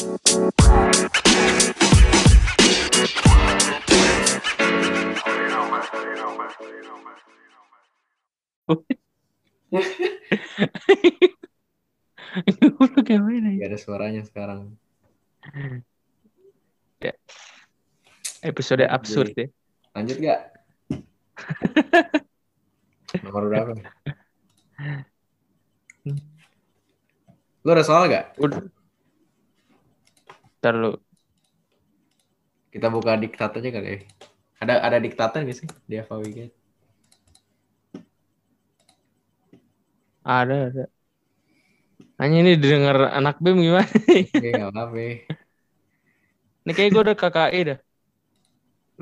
Lu kayak mana ya? Gak ada suaranya sekarang. Episode absurd ya. Lanjut gak? Nomor berapa? Lu ada soal gak? Udah. Ntar lu. Kita buka diktat aja kali ya. Ada ada diktatan gak sih di FAWG? Ada, ada. Hanya ini didengar anak BEM gimana? Oke, gak apa-apa. Ini kayak gue udah KKI dah.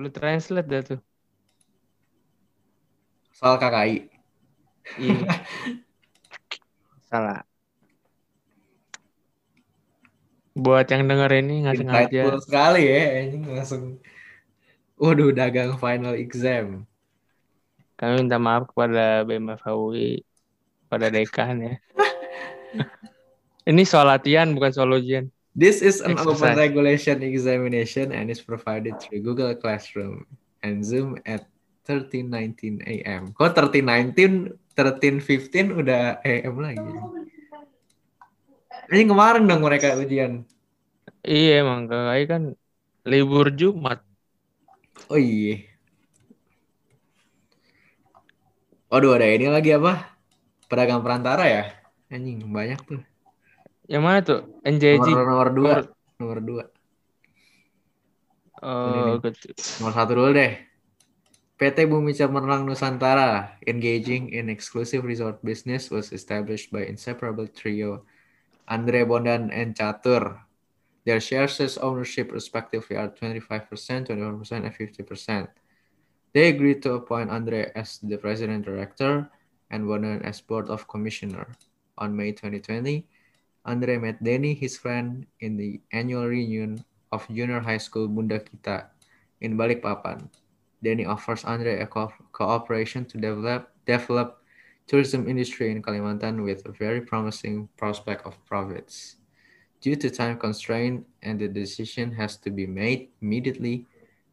Lu translate dah tuh. Soal KKI. Iya. Salah. Buat yang denger ini nggak sengaja. Sekali ya. Ini langsung. Waduh, dagang final exam. Kami minta maaf kepada BMF UI, pada dekan ya. ini soal latihan bukan soal ujian. This is an open Exercise. regulation examination and is provided through Google Classroom and Zoom at 13.19 AM. Kok 13.19, 13.15 udah AM lagi? Ini kemarin dong mereka ujian. Iya emang KKI kan libur Jumat. Oh iya. Waduh ada ini lagi apa? Pedagang perantara ya? Anjing banyak tuh. Yang mana tuh? NJJ. Nomor, nomor dua. Nomor- Nomor dua. Oh, gitu. Nomor satu dulu deh. PT Bumi Cemerlang Nusantara, engaging in exclusive resort business, was established by inseparable trio Andre Bondan and Chatur. Their shares ownership respectively are 25%, 21%, and 50%. They agreed to appoint Andre as the president director and Bondan as board of commissioner. On May 2020, Andre met Denny, his friend, in the annual reunion of junior high school Bunda Kita in Balikpapan. Denny offers Andre a co- cooperation to develop develop tourism industry in Kalimantan with a very promising prospect of profits. Due to time constraint and the decision has to be made immediately,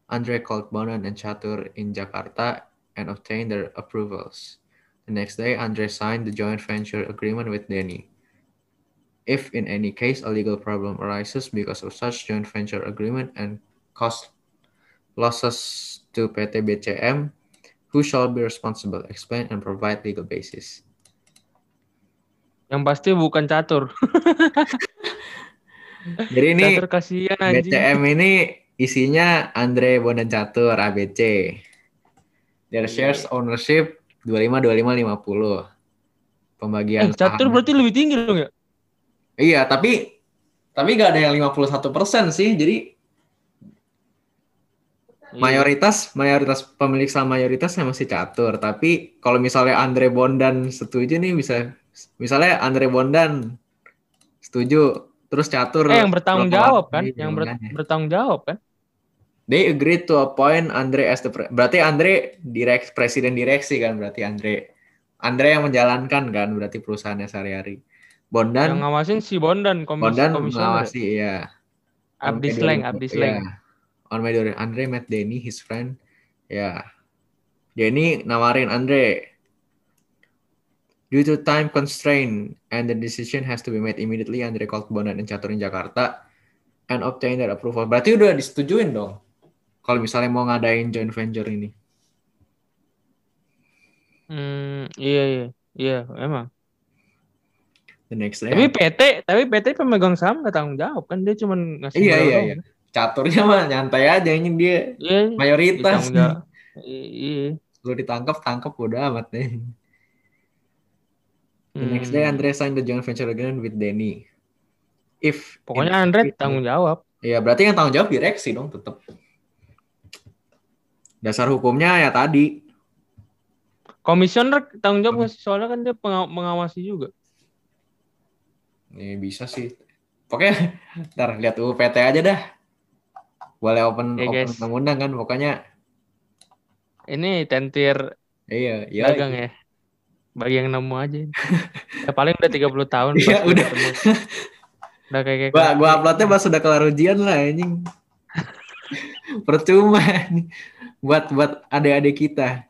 Andre called Bonan and Chatur in Jakarta and obtained their approvals. The next day, Andre signed the joint venture agreement with Denny. If in any case a legal problem arises because of such joint venture agreement and cost losses to PT BCM, who shall be responsible? Explain and provide legal basis. Yang pasti bukan catur. Jadi ini catur kasihan anjing. BCM ini isinya Andre Bonan Catur ABC. Their Iya. shares ownership 25 25 50. Pembagian Eh, catur saham. berarti lebih tinggi dong ya? Iya, tapi tapi nggak ada yang 51% sih. Jadi. Mayoritas mayoritas pemilik saham mayoritasnya masih catur tapi kalau misalnya Andre Bondan setuju nih bisa misalnya Andre Bondan setuju terus catur Eh, yang bertanggung jawab kan? Yang ber- jalannya. bertanggung jawab kan? they agreed to appoint Andre as the berarti Andre direk presiden direksi kan berarti Andre Andre yang menjalankan kan berarti perusahaannya sehari-hari Bondan yang ngawasin si Bondan komisi Bondan komisioner. mengawasi ya Abdi Slang, 2000 Abdi ya. On May 2000, Andre met Denny, his friend. Ya. Denny nawarin Andre. Due to time constraint and the decision has to be made immediately, Andre called Bondan and Catur in Jakarta and obtained their approval. Berarti udah disetujuin dong. Kalau misalnya mau ngadain joint venture ini. Hmm, iya iya. Iya, emang. The next day. Tapi PT, tapi PT pemegang saham nggak tanggung jawab kan dia cuma ngasih iya modal iya doang. Iya. Caturnya mah nyantai aja ini dia Iya. mayoritas. jawab. Iya. Lu ditangkap tangkap udah amat deh. The next Hmm. day, Andre signed the joint venture agreement with Denny. If Pokoknya Andre tanggung jawab. Iya, berarti yang tanggung jawab direksi dong tetap. Dasar hukumnya ya tadi. Komisioner tanggung jawab Hmm. soalnya kan dia mengawasi juga. Ini bisa sih. Pokoknya ntar lihat UU PT aja dah. Boleh open Ya, open undang-undang kan pokoknya. Ini tentir Iya, iya. dagang ya. Bagi yang nemu aja. ya paling udah 30 tahun Iya, udah. Udah kayak kayak Gua gua uploadnya pas sudah kelar ujian lah anjing. Percuma nih. buat buat adik-adik kita.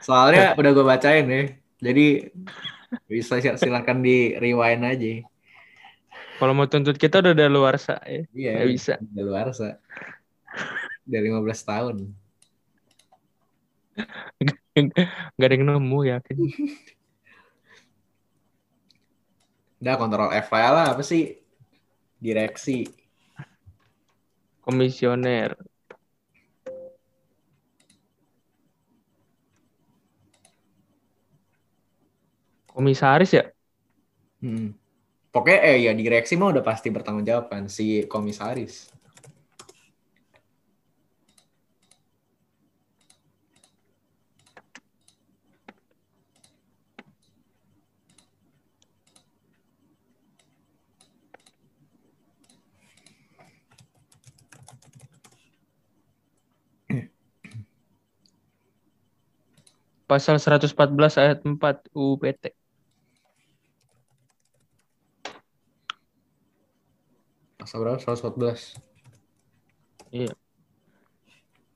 Soalnya udah gue bacain ya. Jadi bisa silakan di rewind aja. Kalau mau tuntut kita udah ada luar sa ya. Iya, Nggak bisa. Udah luar sa. Udah 15 tahun. Gak ada yang nemu yakin. Udah kontrol F lah apa sih? Direksi. Komisioner. Komisaris ya? Hmm. Pokoknya eh ya direksi mah udah pasti bertanggung jawab kan si komisaris. Pasal 114 ayat 4 UU PT. Pasal berapa? 114. Iya.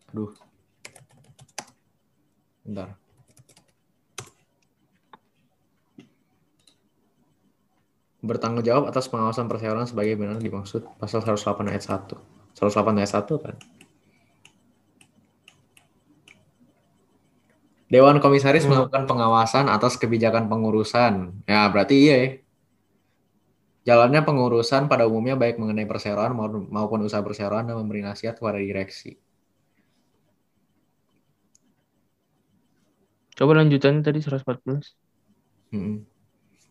Aduh. Bentar. Bertanggung jawab atas pengawasan perseroan sebagai benar dimaksud pasal 108 ayat 1. 108 ayat 1 kan. Dewan Komisaris Hmm. melakukan pengawasan atas kebijakan pengurusan. Ya, berarti iya ya. Jalannya pengurusan pada umumnya baik mengenai perseroan maupun usaha perseroan dan memberi nasihat kepada direksi. Coba lanjutannya tadi 114. Hmm.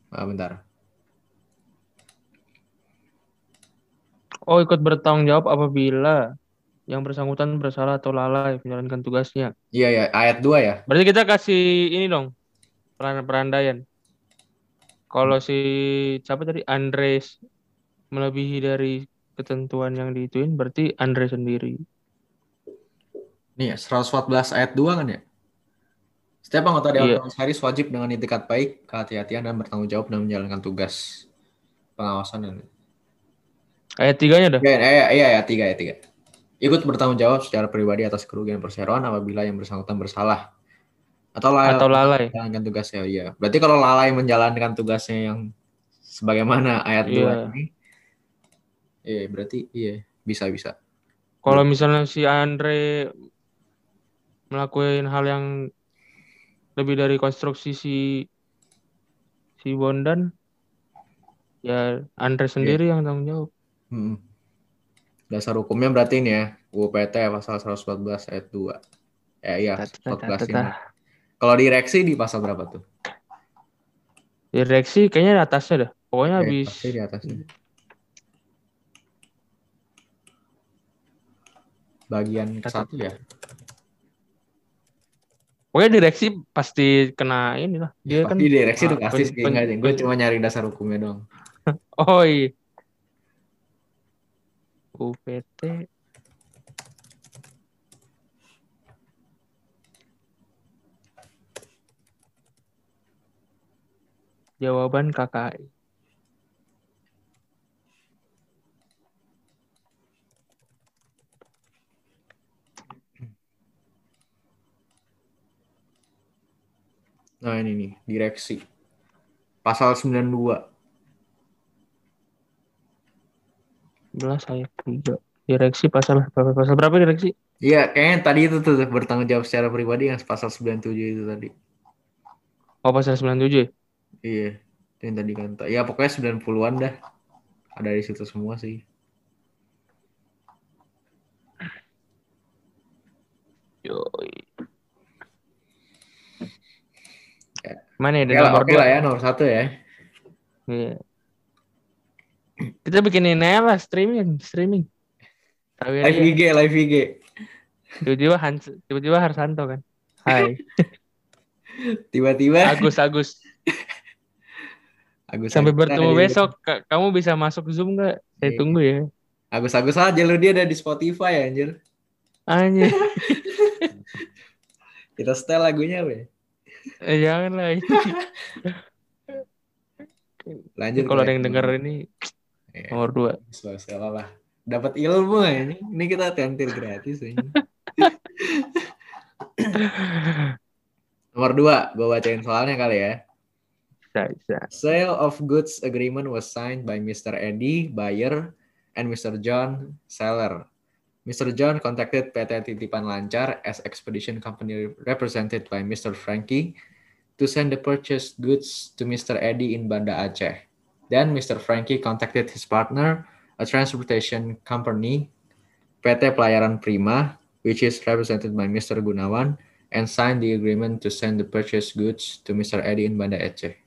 Ah, bentar. Oh, ikut bertanggung jawab apabila yang bersangkutan bersalah atau lalai menjalankan tugasnya. Iya ya, ayat 2 ya. Berarti kita kasih ini dong, peran perandaian. Kalau si siapa tadi Andres melebihi dari ketentuan yang diituin, berarti Andre sendiri. Nih, 114 ayat 2 kan ya? Setiap anggota Dewan Iya. Komisaris wajib dengan itikat baik, kehati-hatian, dan bertanggung jawab dalam menjalankan tugas pengawasan. Dan... Ayat tiganya dah. Iya, iya, iya, ya, tiga, ya, tiga. Ikut bertanggung jawab secara pribadi atas kerugian perseroan apabila yang bersangkutan bersalah. Atau lalai Atau lalai. menjalankan tugasnya, iya. Berarti kalau lalai menjalankan tugasnya yang sebagaimana ayat Iya. 2 ini, iya, berarti iya, bisa-bisa. Kalau misalnya si Andre melakukan hal yang lebih dari konstruksi si si Bondan, ya Andre sendiri yang tanggung jawab. Hmm. Dasar hukumnya berarti ini ya, UPT pasal 114 ayat 2. Ya iya, Tata, 14 tata, ini. Kalau direksi di pasal berapa tuh? Direksi kayaknya di atasnya dah. Pokoknya Ya, habis di atasnya. Bagian ke Tata. satu ya. Pokoknya direksi pasti kena ini lah. Dia kan pasti direksi ah, pasti sih. Enggak, gue cuma nyari dasar hukumnya doang. Oh iya. UPT Jawaban KKI. Nah ini nih, direksi. Pasal 92. 11 ayat 3. Direksi pasal berapa? Pasal berapa direksi? Iya, kayaknya tadi itu tuh bertanggung jawab secara pribadi yang pasal 97 itu tadi. Oh, pasal 97. Iya, itu yang tadi kan. Ya pokoknya 90-an dah. Ada di situ semua sih. Yoi. Ya. Mana ya? Lah, nomor dua. lah ya, nomor satu ya. Iya. Kita bikinin aja lah streaming, streaming. Ya, Live dia. IG, live IG. tiba-tiba Hans, tiba-tiba Harsanto kan. Hai, Tiba-tiba Agus, Agus. Agus Sampai Agus bertemu besok, Ka- kamu bisa masuk Zoom nggak? Saya Iya. tunggu ya. Agus Agus aja lu dia ada di Spotify anjir. Anjir, Kita setel lagunya apa ya? Eh, jangan lah. Lanjut. Kalau ada yang denger ini Iya. nomor dua. Sosial lah. Dapat ilmu ya ini. Ini kita tentil gratis ini. Nomor dua, gue bacain soalnya kali ya. Bisa, bisa. Sale of goods agreement was signed by Mr. Eddie, buyer, and Mr. John, seller. Mr. John contacted PT Titipan Lancar as expedition company represented by Mr. Frankie to send the purchased goods to Mr. Eddie in Banda Aceh. Then Mr. Frankie contacted his partner, a transportation company, PT Pelayaran Prima, which is represented by Mr. Gunawan, and signed the agreement to send the purchased goods to Mr. Eddie in Banda Aceh.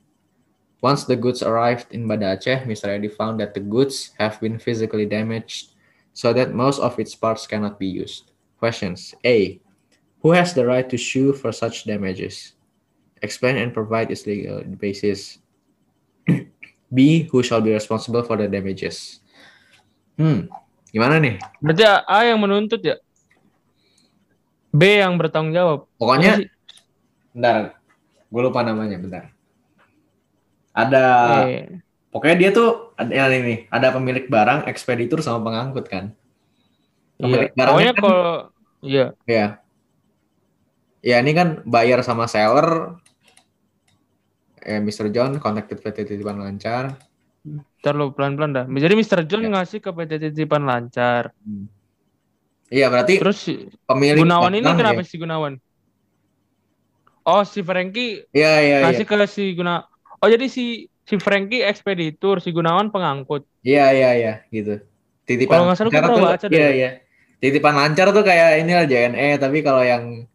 Once the goods arrived in Banda Aceh, Mr. Eddie found that the goods have been physically damaged so that most of its parts cannot be used. Questions A. Who has the right to sue for such damages? Explain and provide its legal basis. B. Who shall be responsible for the damages? Hmm, gimana nih? Berarti A yang menuntut ya? B yang bertanggung jawab. Pokoknya, bentar, gue lupa namanya, bentar. Ada, Eh, pokoknya dia tuh ada yang ini, ada pemilik barang, ekspeditur sama pengangkut kan? iya. Pemilik barangnya Pokoknya kan- kalau iya, Ya. Ya ini kan buyer sama seller. Eh, Mr. John contacted PT Titipan Lancar. ntar lu pelan-pelan dah. Jadi Mr. John Ya. ngasih ke PT Titipan Lancar. Hmm. Iya berarti Terus pemilik Gunawan ini kenapa ya? si Gunawan? Oh, si Frankie Iya iya iya. ngasih ke si Guna. Oh, jadi si si Frankie ekspeditur, si Gunawan pengangkut. Iya iya iya gitu. Titipan Kalau nggak salah baca. Iya iya. Titipan Lancar tuh kayak ini lah JNE tapi kalau yang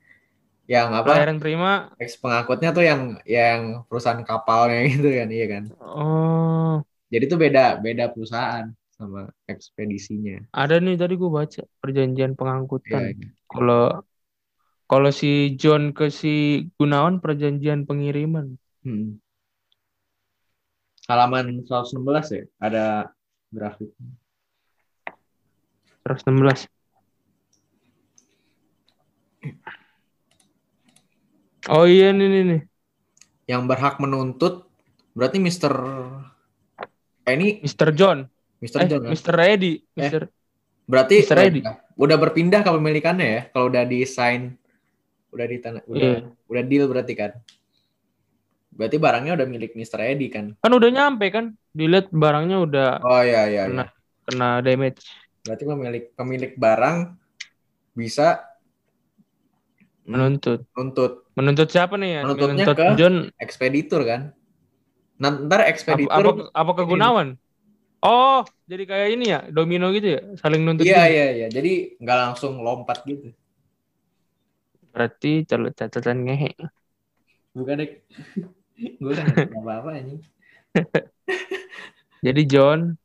yang apa? Pelayaran prima. Eks pengangkutnya tuh yang yang perusahaan kapalnya gitu kan iya kan. Oh, Jadi tuh beda beda perusahaan sama ekspedisinya. ada nih tadi gua baca perjanjian Iya. pengangkutan. iya. Kalau kalau si John ke si Gunawan perjanjian pengiriman. Hmm. Halaman 116 ya, ada grafik. 116. Oh iya nih nih nih. Yang berhak menuntut berarti Mr. Eh, ini Mr. John. Mr. Eh, John kan? Mr. Eddy. Mr. Berarti Mr. Eddy. udah, udah berpindah kepemilikannya ya kalau udah di sign udah di tanah udah Iya. udah deal berarti kan. Berarti barangnya udah milik Mr. Eddy kan. Kan udah nyampe kan? Dilihat barangnya udah Oh iya iya kena iya. kena damage. Berarti pemilik pemilik barang bisa Menuntut. nuntut Menuntut siapa nih ya? Menuntutnya Menuntut ke- John ekspeditur kan. Nah, ntar apa, ekspeditur apa apa ke Gunawan? Oh, jadi kayak ini ya, domino gitu ya, saling nuntut. Iya gitu. iya iya. Jadi nggak langsung lompat gitu. Berarti catatan ngehe. Bukan deh. Gue kan apa-apa ini. Jadi John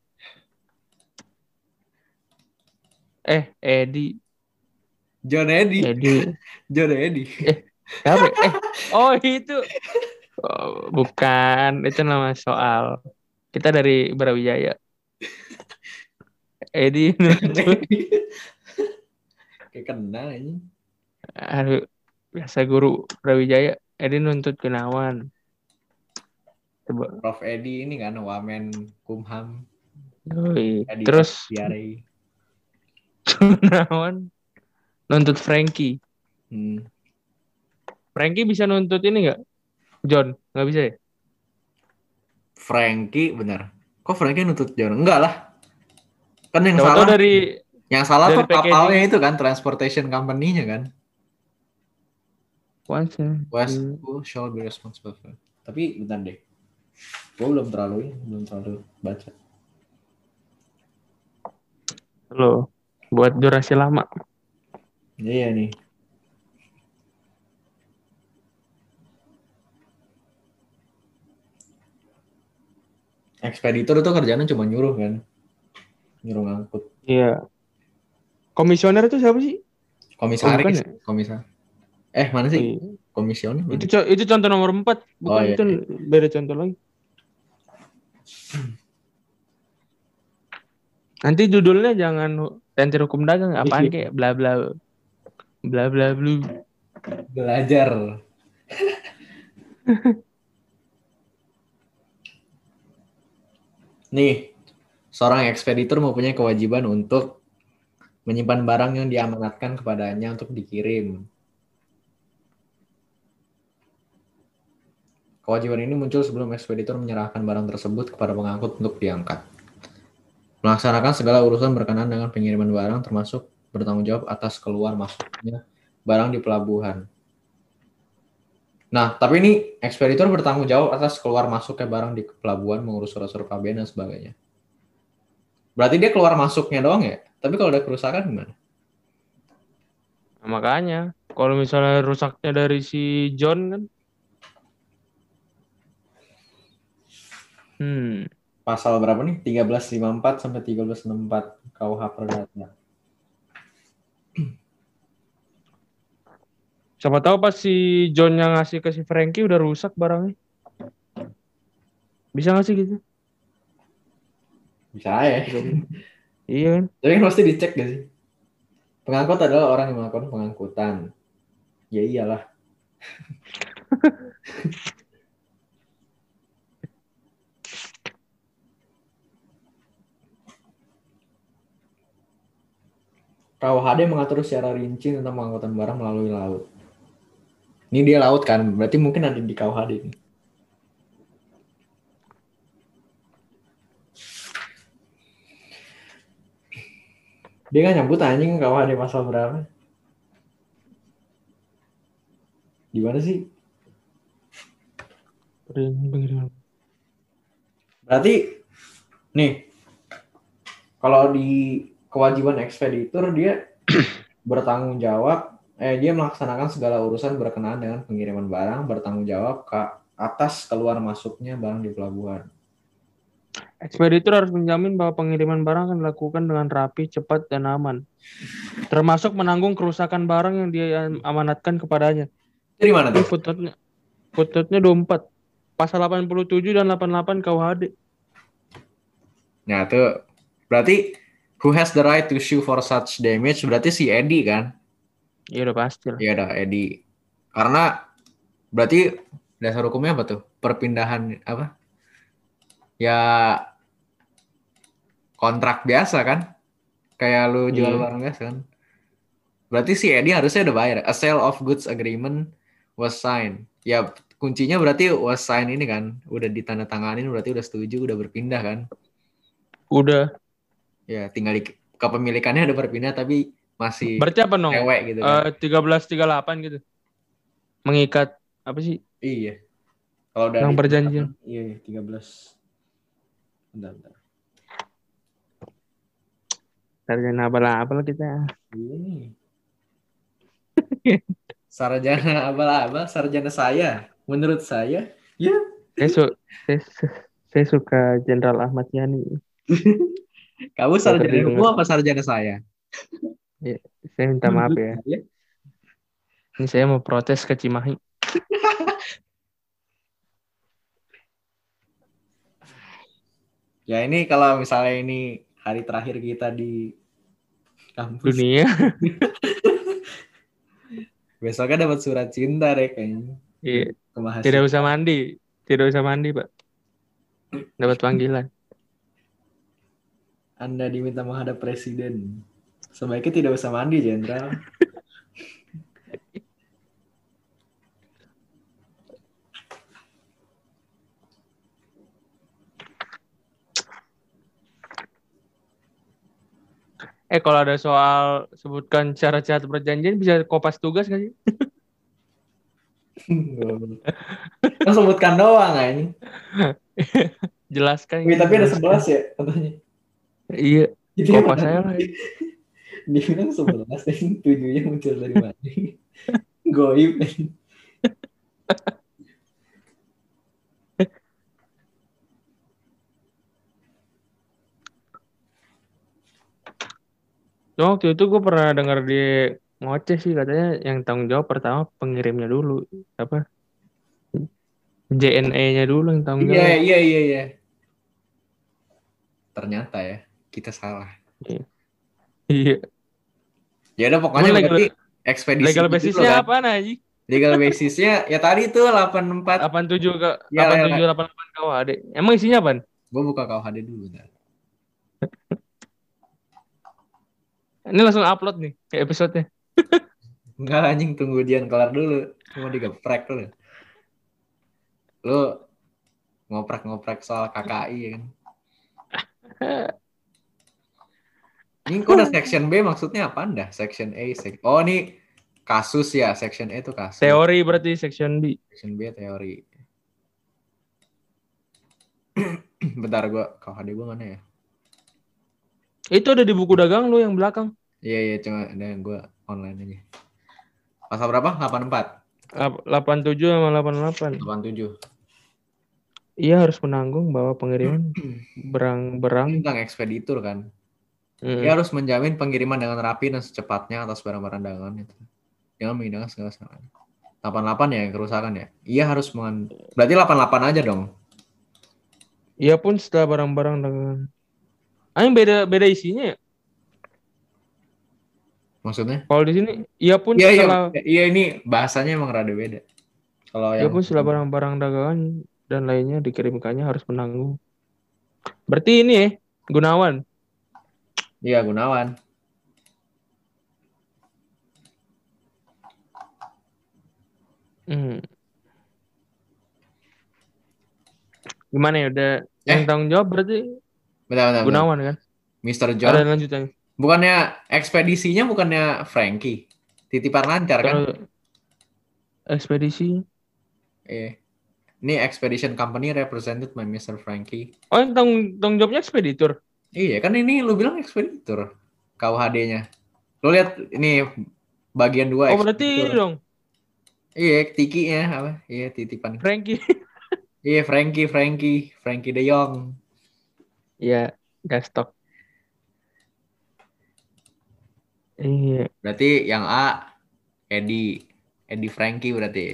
Eh, Edi, John Eddy. Edi. John Eddy. Siapa? Eh, oh itu. Oh, bukan, itu nama soal. Kita dari Brawijaya. Edi. Kayak kenal ini. Aduh, biasa guru Brawijaya. Edi nuntut Gunawan. Coba. Prof Edi ini kan wamen Kumham. Yoi. Edi Terus Diare. Gunawan nuntut Frankie. Hmm. Frankie bisa nuntut ini nggak? John, nggak bisa ya? Frankie benar. Kok Frankie nutut John? Enggak lah. Kan yang Tahu-tahu salah dari yang salah dari tuh packaging. kapalnya itu kan transportation company-nya kan. Once, ya. West Hmm. who shall be responsible for. Tapi bentar deh. Gue belum terlalu belum terlalu baca. Loh, buat durasi lama. Iya nih. Ekspeditor itu kerjanya cuma nyuruh kan. Nyuruh ngangkut. Iya. Komisioner itu siapa sih? Komisaris, bukan ya? komisar. Eh, mana sih? Iya. Komisioner? mana? Itu co- itu contoh nomor 4, bukan Oh, iya, itu beda contoh lagi. Nanti judulnya jangan tentir hukum dagang apaan Iya. kayak bla bla bla bla blu. Belajar. Nih, seorang ekspeditor mempunyai kewajiban untuk menyimpan barang yang diamanatkan kepadanya untuk dikirim. Kewajiban ini muncul sebelum ekspeditor menyerahkan barang tersebut kepada pengangkut untuk diangkat. Melaksanakan segala urusan berkenaan dengan pengiriman barang termasuk bertanggung jawab atas keluar masuknya barang di pelabuhan. Nah, tapi ini ekspeditor bertanggung jawab atas keluar masuknya barang di pelabuhan, mengurus surat-surat KBN dan sebagainya. Berarti dia keluar masuknya doang ya? Tapi kalau ada kerusakan gimana? Nah, makanya, kalau misalnya rusaknya dari si John kan, hmm, Pasal berapa nih? 1354 sampai 1364 KUH Perdata. siapa tahu pas si John yang ngasih ke si Frankie udah rusak barangnya. Bisa nggak sih gitu? Bisa ya. Iya kan? Tapi kan pasti dicek gak sih? Pengangkut adalah orang yang melakukan pengangkutan. Ya iyalah. KUHD mengatur secara rinci tentang pengangkutan barang melalui laut. Ini dia laut kan, berarti mungkin ada di KUHD ini. Dia nggak nyebut anjing KUHD pasal berapa? Di mana sih? Berarti nih kalau di kewajiban ekspeditur dia bertanggung jawab eh dia melaksanakan segala urusan berkenaan dengan pengiriman barang bertanggung jawab ke atas keluar masuknya barang di pelabuhan. Ekspeditor harus menjamin bahwa pengiriman barang akan dilakukan dengan rapi, cepat, dan aman. Termasuk menanggung kerusakan barang yang dia amanatkan kepadanya. Jadi mana tuh? footnote-nya. Footnote-nya 24. Pasal 87 dan 88 KUHD. Nah tuh berarti who has the right to sue for such damage berarti si Edi kan? Iya udah pasti lah. Iya dah Edi. Karena berarti dasar hukumnya apa tuh? Perpindahan apa? Ya kontrak biasa kan? Kayak lu jual Iya. barang biasa kan? Berarti si Edi harusnya udah bayar. A sale of goods agreement was signed. Ya kuncinya berarti was signed ini kan? Udah ditandatanganin berarti udah setuju, udah berpindah kan? Udah. Ya tinggal di, kepemilikannya udah berpindah tapi masih Berarti apa nong? cewek gitu kan? Eh 1338 gitu. Mengikat apa sih? Iya. Kalau dari Yang perjanjian. Iya, iya, 13. Bentar, bentar. Sarjana abal-abal kita. Iya sarjana abal-abal, sarjana saya. Menurut saya, ya. Saya, su- saya, saya suka Jenderal Ahmad Yani. Kamu sarjana hukum apa sarjana saya? Saya minta maaf ya. Saya, Ini saya mau protes ke Cimahi. Ya ini kalau misalnya ini hari terakhir kita di kampus. Dunia. Besoknya dapat surat cinta deh kayaknya. Iya. Tidak usah mandi. Tidak usah mandi, Pak. Dapat panggilan. Anda diminta menghadap presiden. Sebaiknya tidak usah mandi, Jenderal. Eh kalau ada soal sebutkan syarat-syarat perjanjian bisa kopas tugas nggak sih? Kan sebutkan doang ini. Jelaskan. Wih, tapi ada 11 ya katanya. Iya, Jadi kopas saya lah. dia bilang 11 dan tujuhnya muncul dari mana? Goib. Cuma waktu itu gue pernah dengar dia ngoceh sih katanya yang tanggung jawab pertama pengirimnya dulu apa JNE-nya dulu yang tanggung Iya, jawab. iya, iya, iya. Ternyata ya, kita salah. Iya. Ya udah pokoknya legal- berarti ekspedisi Legal gitu basisnya kan. apa Naji? Legal basisnya ya tadi tuh 84 87 ke Ya, 87 88 KWAD. Emang isinya apa? Gue buka KUHD dulu. Bentar. Ini langsung upload nih ke episode-nya. Enggak anjing tunggu Dian kelar dulu. Cuma digeprek dulu. Lu ngoprek-ngoprek soal KKI ya kan. Ini kok ada section B maksudnya apa anda? Section A, sek oh ini kasus ya. Section A itu kasus. Teori berarti section B. Section B teori. Bentar gua KUHD gua mana ya? Itu ada di buku dagang lu yang belakang. Iya iya cuma ada yang gua online aja. Pasal berapa? 84. Lap- 87 sama 88. 87. Ia harus menanggung bahwa pengiriman Ini berang-berang tentang ekspeditur kan. Hmm. Dia harus menjamin pengiriman dengan rapi dan secepatnya atas barang-barang dagangan itu. Jangan menggunakan segala kesalahan. 88 ya kerusakan ya. Ia harus mengan... Berarti 88 aja dong. Ia pun setelah barang-barang dagangan. Ah, yang beda beda isinya ya. Maksudnya? Kalau di sini ia pun Iya iya setelah iya ini bahasanya emang rada beda. Kalau yang pun setelah barang-barang dagangan dan lainnya dikirimkannya harus menanggung. Berarti ini ya, Gunawan. Iya Gunawan. Hmm. Gimana ya udah yang Eh. tanggung jawab berarti Bentar, bentar, bentar. Gunawan kan? Mr. Ada John. lanjutannya. Bukannya ekspedisinya bukannya Frankie. Titipan lancar kan? Ekspedisi. Iya. Ini expedition company represented by Mr. Frankie. Oh, yang tanggung, tanggung jawabnya ekspeditur. Iya kan ini lu bilang ekspeditur KUHD-nya. Lu lihat ini bagian dua Oh, berarti ini dong, Iya, tikinya apa? Iya, titipan. Frankie. Iya, Frankie, Frankie, Frankie De Jong. Iya, gas stok. Iya, Berarti yang A Edi, Edi Frankie berarti.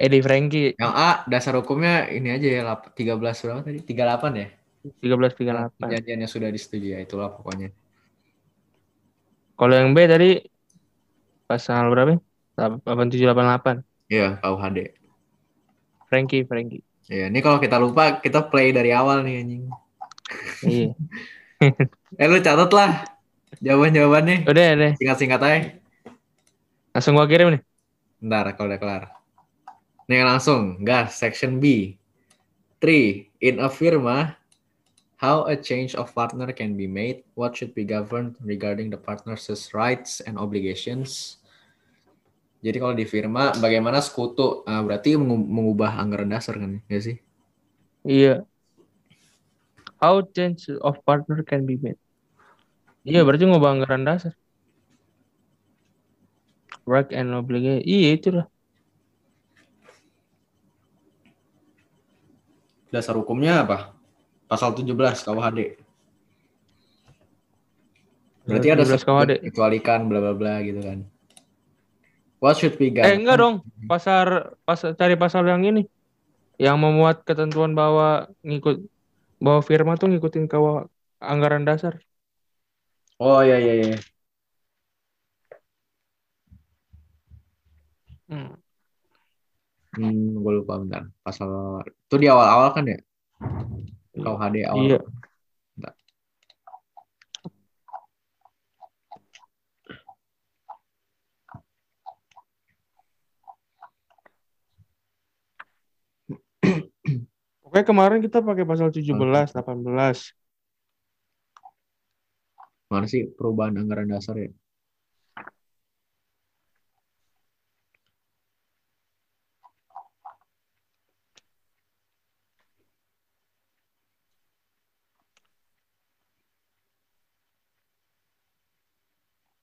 Eddie Frankie Yang A dasar hukumnya ini aja ya lap- 13 berapa tadi? 38 ya? 1338. Perjanjiannya sudah disetujui ya, itulah pokoknya. Kalau yang B tadi pasal berapa? ya? 8788. Iya, KUHD. Frankie, Frankie. Iya, ini kalau kita lupa kita play dari awal nih anjing. Iya. Eh lu catat lah jawaban-jawabannya. Udah deh, Singkat-singkat aja. langsung gua kirim nih. Bentar kalau udah kelar. Nih langsung, gas, section B. 3. In a firma, how a change of partner can be made, what should be governed regarding the partner's rights and obligations. Jadi kalau di firma, bagaimana sekutu? Ah, berarti mengu- mengubah anggaran dasar kan, ya sih? Iya. How change of partner can be made? Iya, berarti ngubah anggaran dasar. Right and obligation. Iya, itu lah. Dasar hukumnya apa? Pasal 17 KUHD. Berarti ada 17 KUHD. kecualikan bla bla bla gitu kan. What should be Eh, governed? enggak dong. Pasar pasar cari pasal yang ini. Yang memuat ketentuan bahwa ngikut bahwa firma tuh ngikutin kawa anggaran dasar. Oh iya iya iya. Hmm. Hmm, gue lupa bentar. Pasal itu di awal-awal kan ya? KUHD awal. Iya. Bentar. Oke, kemarin kita pakai pasal 17, 18. Mana sih perubahan anggaran dasar ya?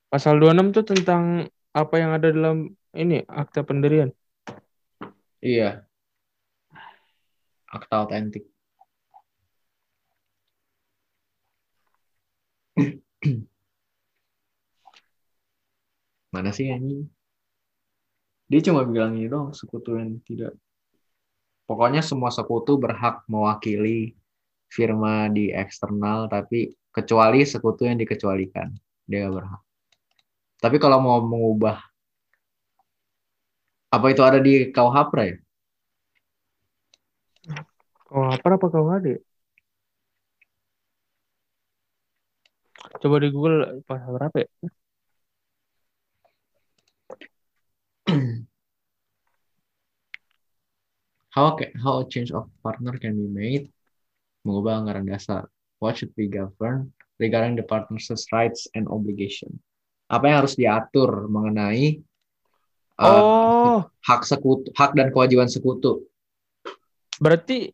Pasal 26 tuh tentang apa yang ada dalam ini akta pendirian. Iya. Akta autentik. Mana sih anjing? Dia cuma bilang ini dong, sekutu yang tidak. Pokoknya semua sekutu berhak mewakili firma di eksternal, tapi kecuali sekutu yang dikecualikan. Dia berhak. Tapi kalau mau mengubah apa itu ada di KUHP ya? KUHPRA apa KUHD? Coba di Google pasal berapa ya? how can, how a change of partner can be made mengubah anggaran dasar what should be governed regarding the partner's rights and obligations? Apa yang harus diatur mengenai uh, Oh, hak sekutu, hak dan kewajiban sekutu? berarti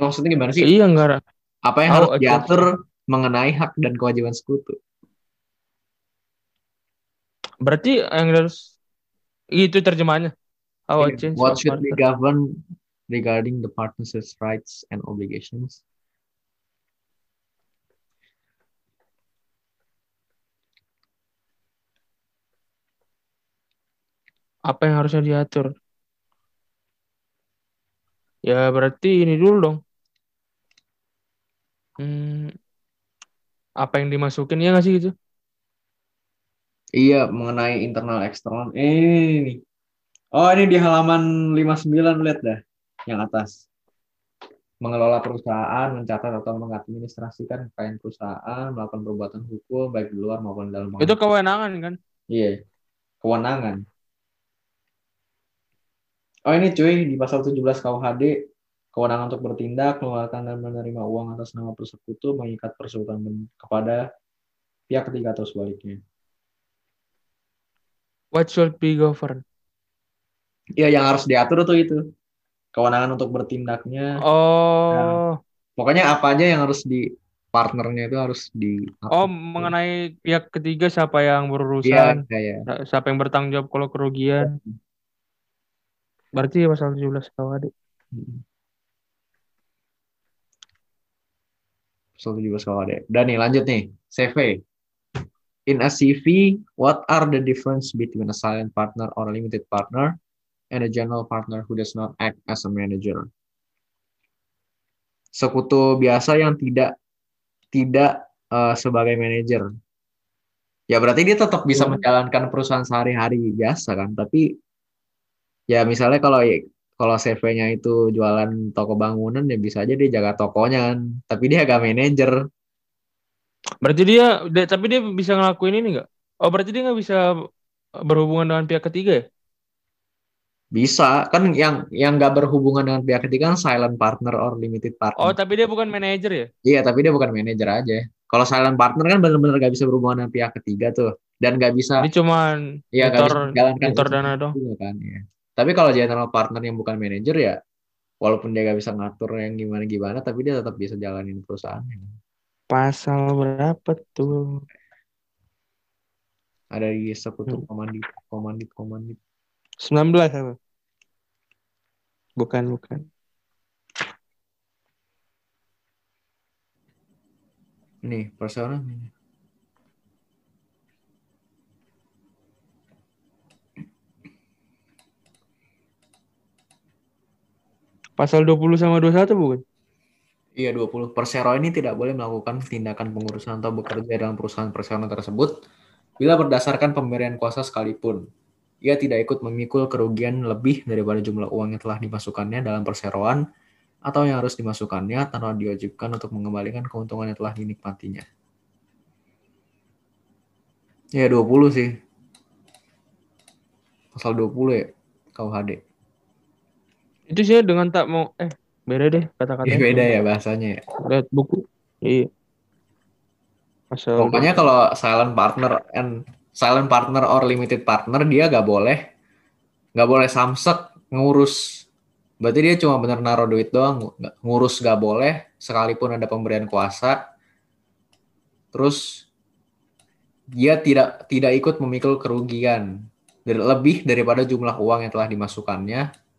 Maksudnya gimana sih? iya enggak Apa yang Oh, harus change diatur mengenai hak dan kewajiban sekutu? Berarti yang harus itu terjemahannya. How a Yeah. change What should be governed regarding the partner's rights and obligations? Apa yang harusnya diatur? Ya berarti ini dulu dong. Hmm, apa yang dimasukin ya nggak sih gitu? Iya, mengenai internal eksternal. Eh, ini. Oh, ini di halaman 59 lihat dah yang atas. Mengelola perusahaan, mencatat atau mengadministrasikan kekayaan perusahaan, melakukan perbuatan hukum baik di luar maupun di dalam. Itu kewenangan kan? Iya. Kewenangan. Oh, ini cuy di pasal 17 KUHD kewenangan untuk bertindak, mengeluarkan dan menerima uang atas nama persekutu, mengikat persekutuan kepada pihak ketiga atau sebaliknya. What should be governed? Iya, yang harus diatur tuh itu. Kewenangan untuk bertindaknya. Oh, Pokoknya apa aja yang harus di partnernya itu harus di oh mengenai pihak ketiga siapa Iya, yang berurusan, kayak siapa yang bertanggung jawab kalau kerugian. Berarti pasal 17 KUHD. pasal 17 kalau ada. Dan nih lanjut nih, CV. In a CV, what are the difference between a silent partner or a limited partner and a general partner who does not act as a manager? Sekutu biasa yang tidak tidak eh, sebagai manajer. Ya berarti dia tetap bisa Hmm. menjalankan perusahaan sehari-hari biasa kan, tapi ya misalnya kalau kalau CV-nya itu jualan toko bangunan ya bisa aja dia jaga tokonya kan, tapi dia agak manajer. Berarti dia, dia- tapi dia bisa ngelakuin ini nggak? Oh berarti dia nggak bisa berhubungan dengan pihak ketiga ya? Bisa kan yang yang nggak berhubungan dengan pihak ketiga kan silent partner or limited Oh partner. tapi dia bukan manajer ya? Iya, tapi dia bukan manajer aja. Kalau silent partner kan benar-benar nggak bisa berhubungan dengan pihak ketiga tuh dan nggak bisa Dia cuman ya nyetor bisa menjalankan nyetor dana dong. juga kan ya. Tapi kalau general partner yang bukan manajer ya walaupun dia nggak bisa ngatur yang gimana-gimana tapi dia tetap bisa jalanin perusahaannya. Pasal berapa tuh? Ada di sekutu Hmm. komandit komandit komandit. 19 apa? Bukan, bukan. Nih, persona Pasal 20 sama 21 bukan? Iya 20. Persero ini tidak boleh melakukan tindakan pengurusan atau bekerja dalam perusahaan persero tersebut bila berdasarkan pemberian kuasa sekalipun. Ia tidak ikut memikul kerugian lebih daripada jumlah uang yang telah dimasukkannya dalam perseroan atau yang harus dimasukkannya tanpa diwajibkan untuk mengembalikan keuntungan yang telah dinikmatinya. Ya 20 sih. Pasal 20 ya KUHD. Itu sih dengan tak mau eh beda deh kata-katanya. Ya, beda ya bahasanya ya. Lihat buku. Iya. Pasal Pokoknya kalau silent partner and silent partner or limited partner dia gak boleh nggak boleh samsek ngurus. Berarti dia cuma bener naruh duit doang, ngurus gak boleh sekalipun ada pemberian kuasa. Terus dia tidak tidak ikut memikul kerugian dari- lebih daripada jumlah uang yang telah dimasukkannya.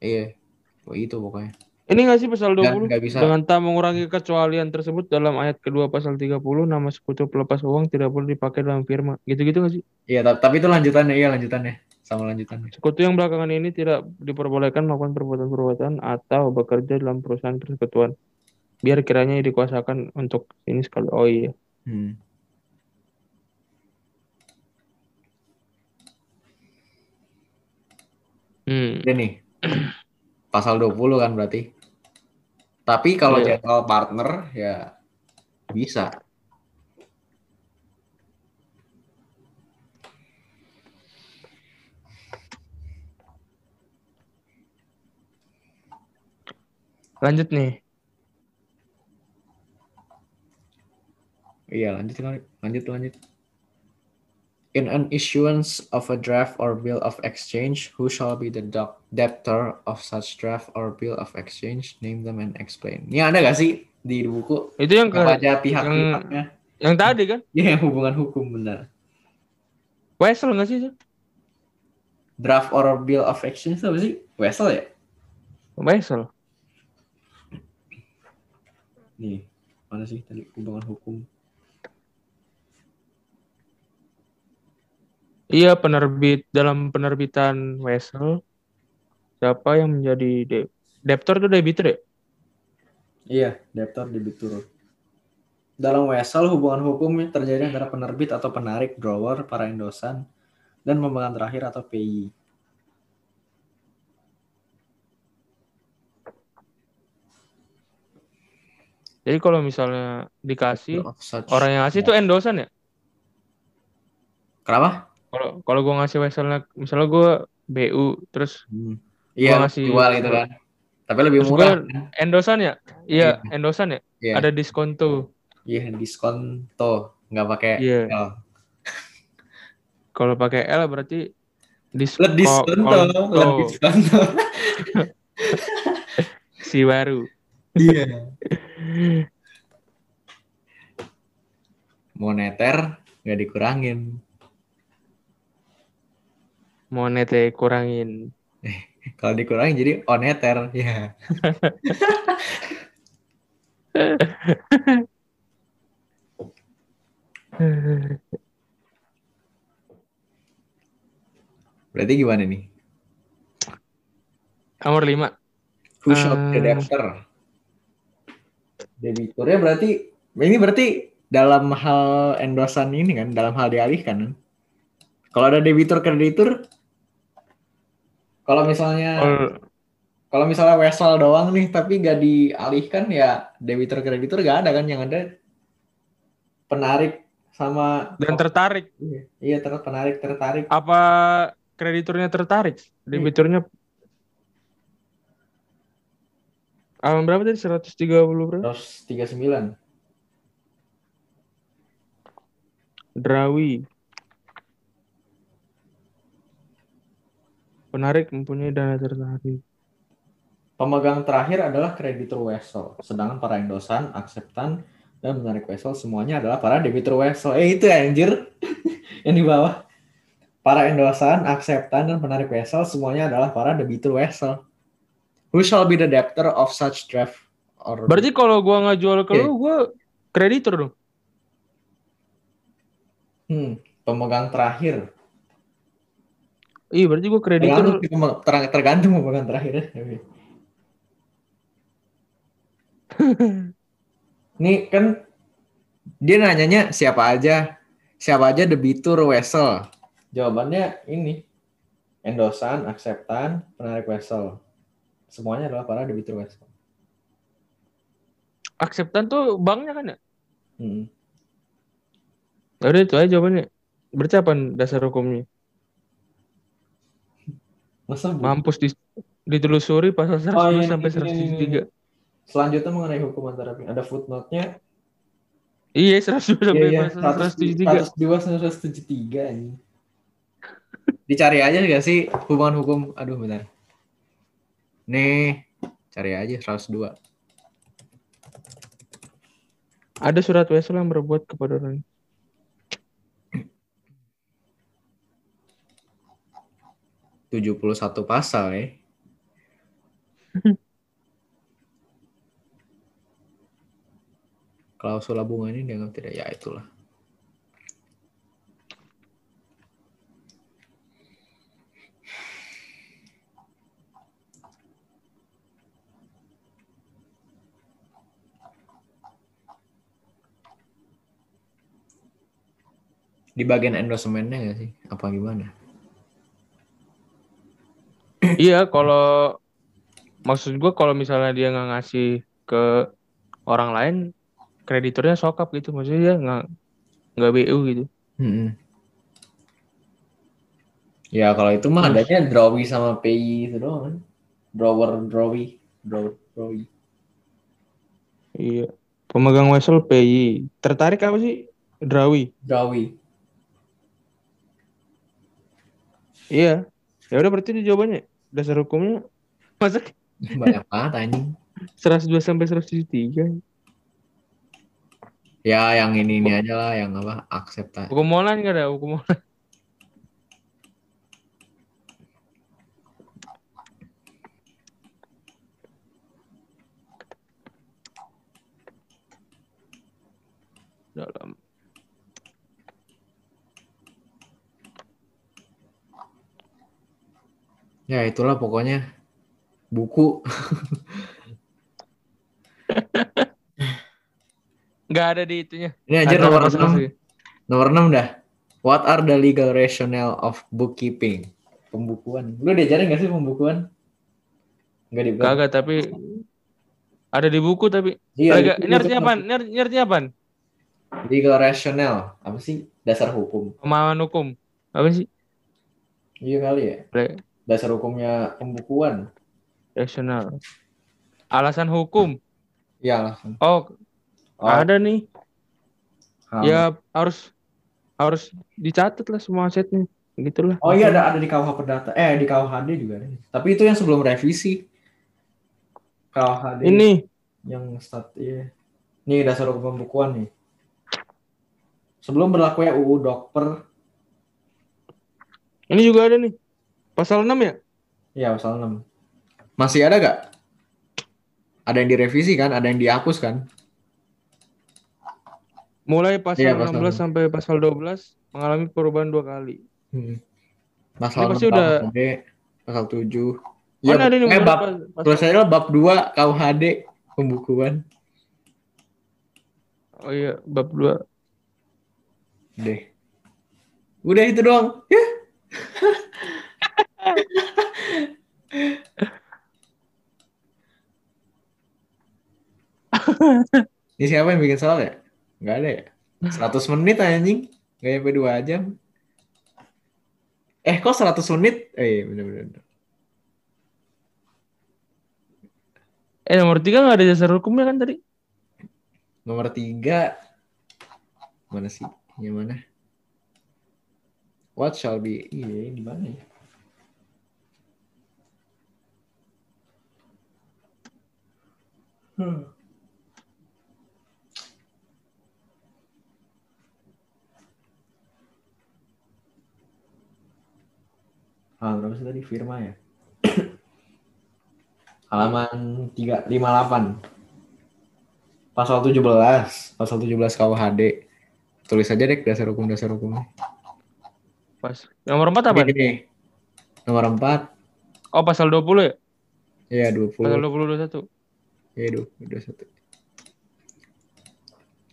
Iya, oh, itu pokoknya. Ini nggak sih pasal Dan 20? nggak bisa Dengan tak mengurangi kecualian tersebut dalam ayat kedua pasal 30 nama sekutu pelepas uang tidak boleh dipakai dalam firma. Gitu-gitu nggak sih? Iya, ta- tapi itu lanjutannya, iya lanjutannya sama lanjutannya. Sekutu yang belakangan ini tidak diperbolehkan melakukan perbuatan-perbuatan atau bekerja dalam perusahaan persekutuan. Biar kiranya dikuasakan untuk ini sekali. Oh iya. Hmm. Hmm. Ini. Pasal 20 kan berarti. Tapi kalau Iya. general partner ya bisa. Lanjut nih. Iya, lanjut. Lanjut, lanjut. In an issuance of a draft or bill of exchange, who shall be the debtor of such draft or bill of exchange? Name them and explain. Ini ada gak sih di buku? Itu yang ke, Apa aja pihak-pihaknya? yang tadi kan? Iya, yang hubungan hukum benar. Wesel nggak sih? Draft or bill of exchange apa sih? Wesel ya? Wesel. Nih, mana sih tadi hubungan hukum? Iya penerbit dalam penerbitan Wesel siapa yang menjadi de- debtor itu debitur ya? Iya, debtor debitur. Dalam wesel, hubungan hukum terjadi antara penerbit atau penarik, drawer, para endosan, dan pemegang terakhir atau PI. Jadi kalau misalnya dikasih orang yang ngasih itu endosan ya? Kenapa? Kalau kalau gua ngasih Weselnya misalnya gua BU terus Hmm. Iya, ngasih- jual gitu kan. Tapi lebih Terus murah. gua- endosan ya? Iya, endosan ya? Iya, Ada diskon tuh. iya diskon tuh, nggak pakai Iya. L. Kalau pakai L berarti diskon Let diskon tuh, let diskon tuh. si baru. Iya. Moneter nggak dikurangin. Monete kurangin. Kalau dikurangin jadi oneter, ya. Berarti gimana nih? Nomor 5. Who shall be the debtor? Debiturnya berarti ini berarti dalam hal endosan ini kan, dalam hal dialihkan. kan? Kalau ada debitur kreditur, kalau misalnya kalau misalnya wesel doang nih tapi nggak dialihkan ya debitur kreditur nggak ada kan yang ada penarik sama dan tertarik. Iya, iya ter penarik tertarik Apa krediturnya tertarik? Debiturnya Alam berapa tadi? 130 berapa? 139 Drawi. Penarik mempunyai dana tertarik. Pemegang terakhir adalah kreditur wesel, sedangkan para endosan, akseptan, dan penarik wesel semuanya adalah para debitur wesel. Eh itu ya, anjir, yang di bawah. Para endosan, akseptan, dan penarik wesel semuanya adalah para debitur wesel. Who shall be the debtor of such draft? Or Berarti kalau gua nggak jual ke Oke. lu, gua kreditur dong. Hmm, pemegang terakhir. Iya, berarti gua kreditur. Tergantung, ter- tergantung pemegang terakhir. Nih kan dia nanyanya siapa aja, siapa aja debitur wesel. Jawabannya ini endosan, akseptan, penarik wesel. Semuanya adalah para debitur wesel. Akseptan tuh banknya kan ya? Hmm. Udah itu aja jawabannya. Berarti apa dasar hukumnya? Masa Mampus di, ditelusuri pasal 102 Oh, iya, sampai ini, ini. 103. Selanjutnya mengenai hukum antara pihak. Ada footnote-nya. Iya, 102 sampai Iya, iya. pasal 173. 102 sampai 173 ini. Dicari aja gak sih hubungan hukum? Aduh bentar. Nih, cari aja 102. Ada surat wesel yang berbuat kepada orang. Tujuh puluh satu pasal ya. Klausul bunga ini dianggap tidak ya itulah. Di bagian endorsementnya nggak sih? Apa gimana? Iya, kalau maksud gua kalau misalnya dia nggak ngasih ke orang lain krediturnya sokap gitu maksudnya dia nggak nggak BU gitu Mm-mm. Ya kalau itu mah adanya drawy sama PI itu doang kan. Drawer drawy, drawer drawy. iya pemegang wesel PY tertarik apa sih Drawi Drawy. iya ya udah berarti itu jawabannya dasar hukumnya masa Banyak banget anjing. 102 sampai 103 Ya yang ini ini aja lah yang apa akseptasi. hukum molan nggak ada hukum molan dalam Ya itulah pokoknya buku. nggak ada di itunya Ini aja Ada nomor nggak salah 6. sih. Nomor 6 dah. What are the legal rationale of bookkeeping? Pembukuan. Lu diajarin gak sih pembukuan? Enggak di kagak tapi ada di buku tapi Iya, Agak, ini artinya apa? Ini art- ini artinya apa? Legal rationale. Apa sih? Dasar hukum. Pemahaman hukum. Apa sih? Iya kali ya. Re- Dasar hukumnya pembukuan. Rasional. Alasan hukum. Iya langsung. Oh, Oh, ada nih. ah. Ya harus harus dicatat lah semua asetnya. Gitulah. Oh iya ada ada di KUH Perdata. Eh di KUHD juga ada. Tapi itu yang sebelum revisi. KUHD Ini yang stat iya. Nih dasar hukum pembukuan nih. Sebelum berlakunya UU Dokper, ini juga ada nih. Pasal 6 ya? ya pasal 6. Masih ada gak? Ada yang direvisi kan? Ada yang dihapus kan? Mulai pasal Iya, pasal 16 sampai pasal 12 mengalami perubahan dua kali. Hmm. Pasal Ini pasti 6 udah- pasal 7. Oh, ini ada nih eh, bab, pas- pasal- tulisannya bab 2 KUHD pembukuan. Oh iya, bab 2. Deh. Udah itu doang. Ya. Ini siapa yang bikin soal ya? Enggak ada ya? 100 menit anjing. Gak nyampe 2 jam. Eh kok 100 menit? Eh iya bener-bener. Eh nomor 3 nggak ada dasar hukumnya kan tadi? Nomor 3. Mana sih? Yang mana? What shall be? Iya, di mana ya? Hmm. Ah, berapa sih tadi firma ya? Halaman 358. Pasal 17, pasal 17 KUHD. Tulis aja deh dasar hukum dasar hukumnya. Pas. Nomor 4 apa? Ini, nih. Nomor 4. Oh, pasal 20 ya? Iya, 20. Pasal 20 21. Iya, 21.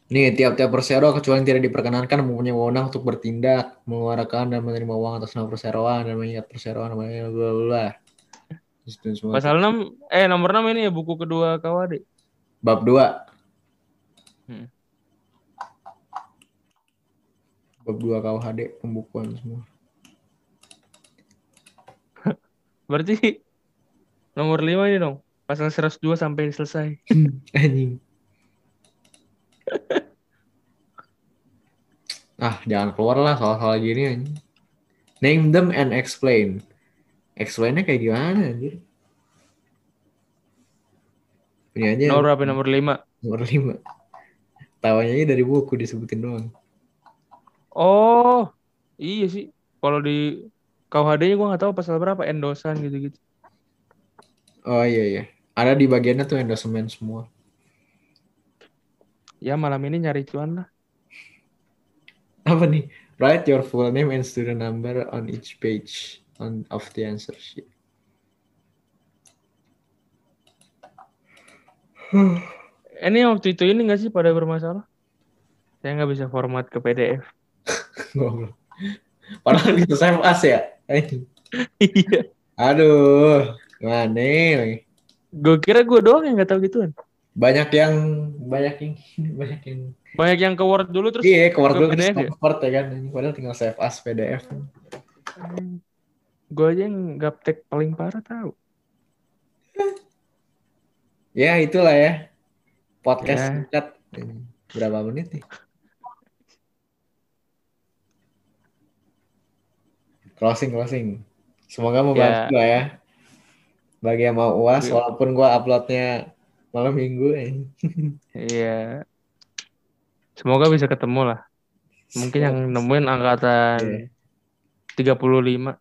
Nih, tiap-tiap persero kecuali yang tidak diperkenankan mempunyai wewenang untuk bertindak, mengeluarkan dan menerima uang atas nama perseroan dan mengingat perseroan namanya bla bla. Pasal 6 eh nomor 6 ini ya buku kedua KWD. Bab 2. Hmm. Bab 2 KUHD pembukuan semua. Berarti nomor 5 ini dong. Pasal 102 sampai selesai. Anjing. ah, jangan keluar lah soal-soal gini anjing. Name them and explain. Explainnya kayak gimana anjir? Punya aja Nomor berapa? Nomor 5. nomor 5. Tawanya aja dari buku disebutin doang. Oh, iya sih. Kalau di KUHD-nya gua nggak tahu pasal berapa endosan gitu-gitu. Oh iya iya. Ada di bagiannya tuh endorsement semua. Ya malam ini nyari cuan lah. Apa nih? Write your full name and student number on each page on of the answer sheet. Ini waktu itu ini nggak sih pada bermasalah? Saya nggak bisa format ke PDF. Goblok. Padahal save as ya. Iya. Aduh, gimana nih? Gue kira gue doang yang nggak tahu gituan. banyak yang banyak yang banyak yang. Banyak yang ke Word dulu terus iya ke dulu ke PDF ya? Word ya kan. Padahal tinggal save as PDF. Gue aja yang gaptek paling parah tahu. ya itulah ya. Podcast Ya. singkat. Berapa menit nih? Closing closing. Semoga membantu lah ya bagi yang mau uas Ya. walaupun gua uploadnya malam minggu eh. Iya. Semoga bisa ketemu lah. Mungkin yang nemuin angkatan Iya. 35.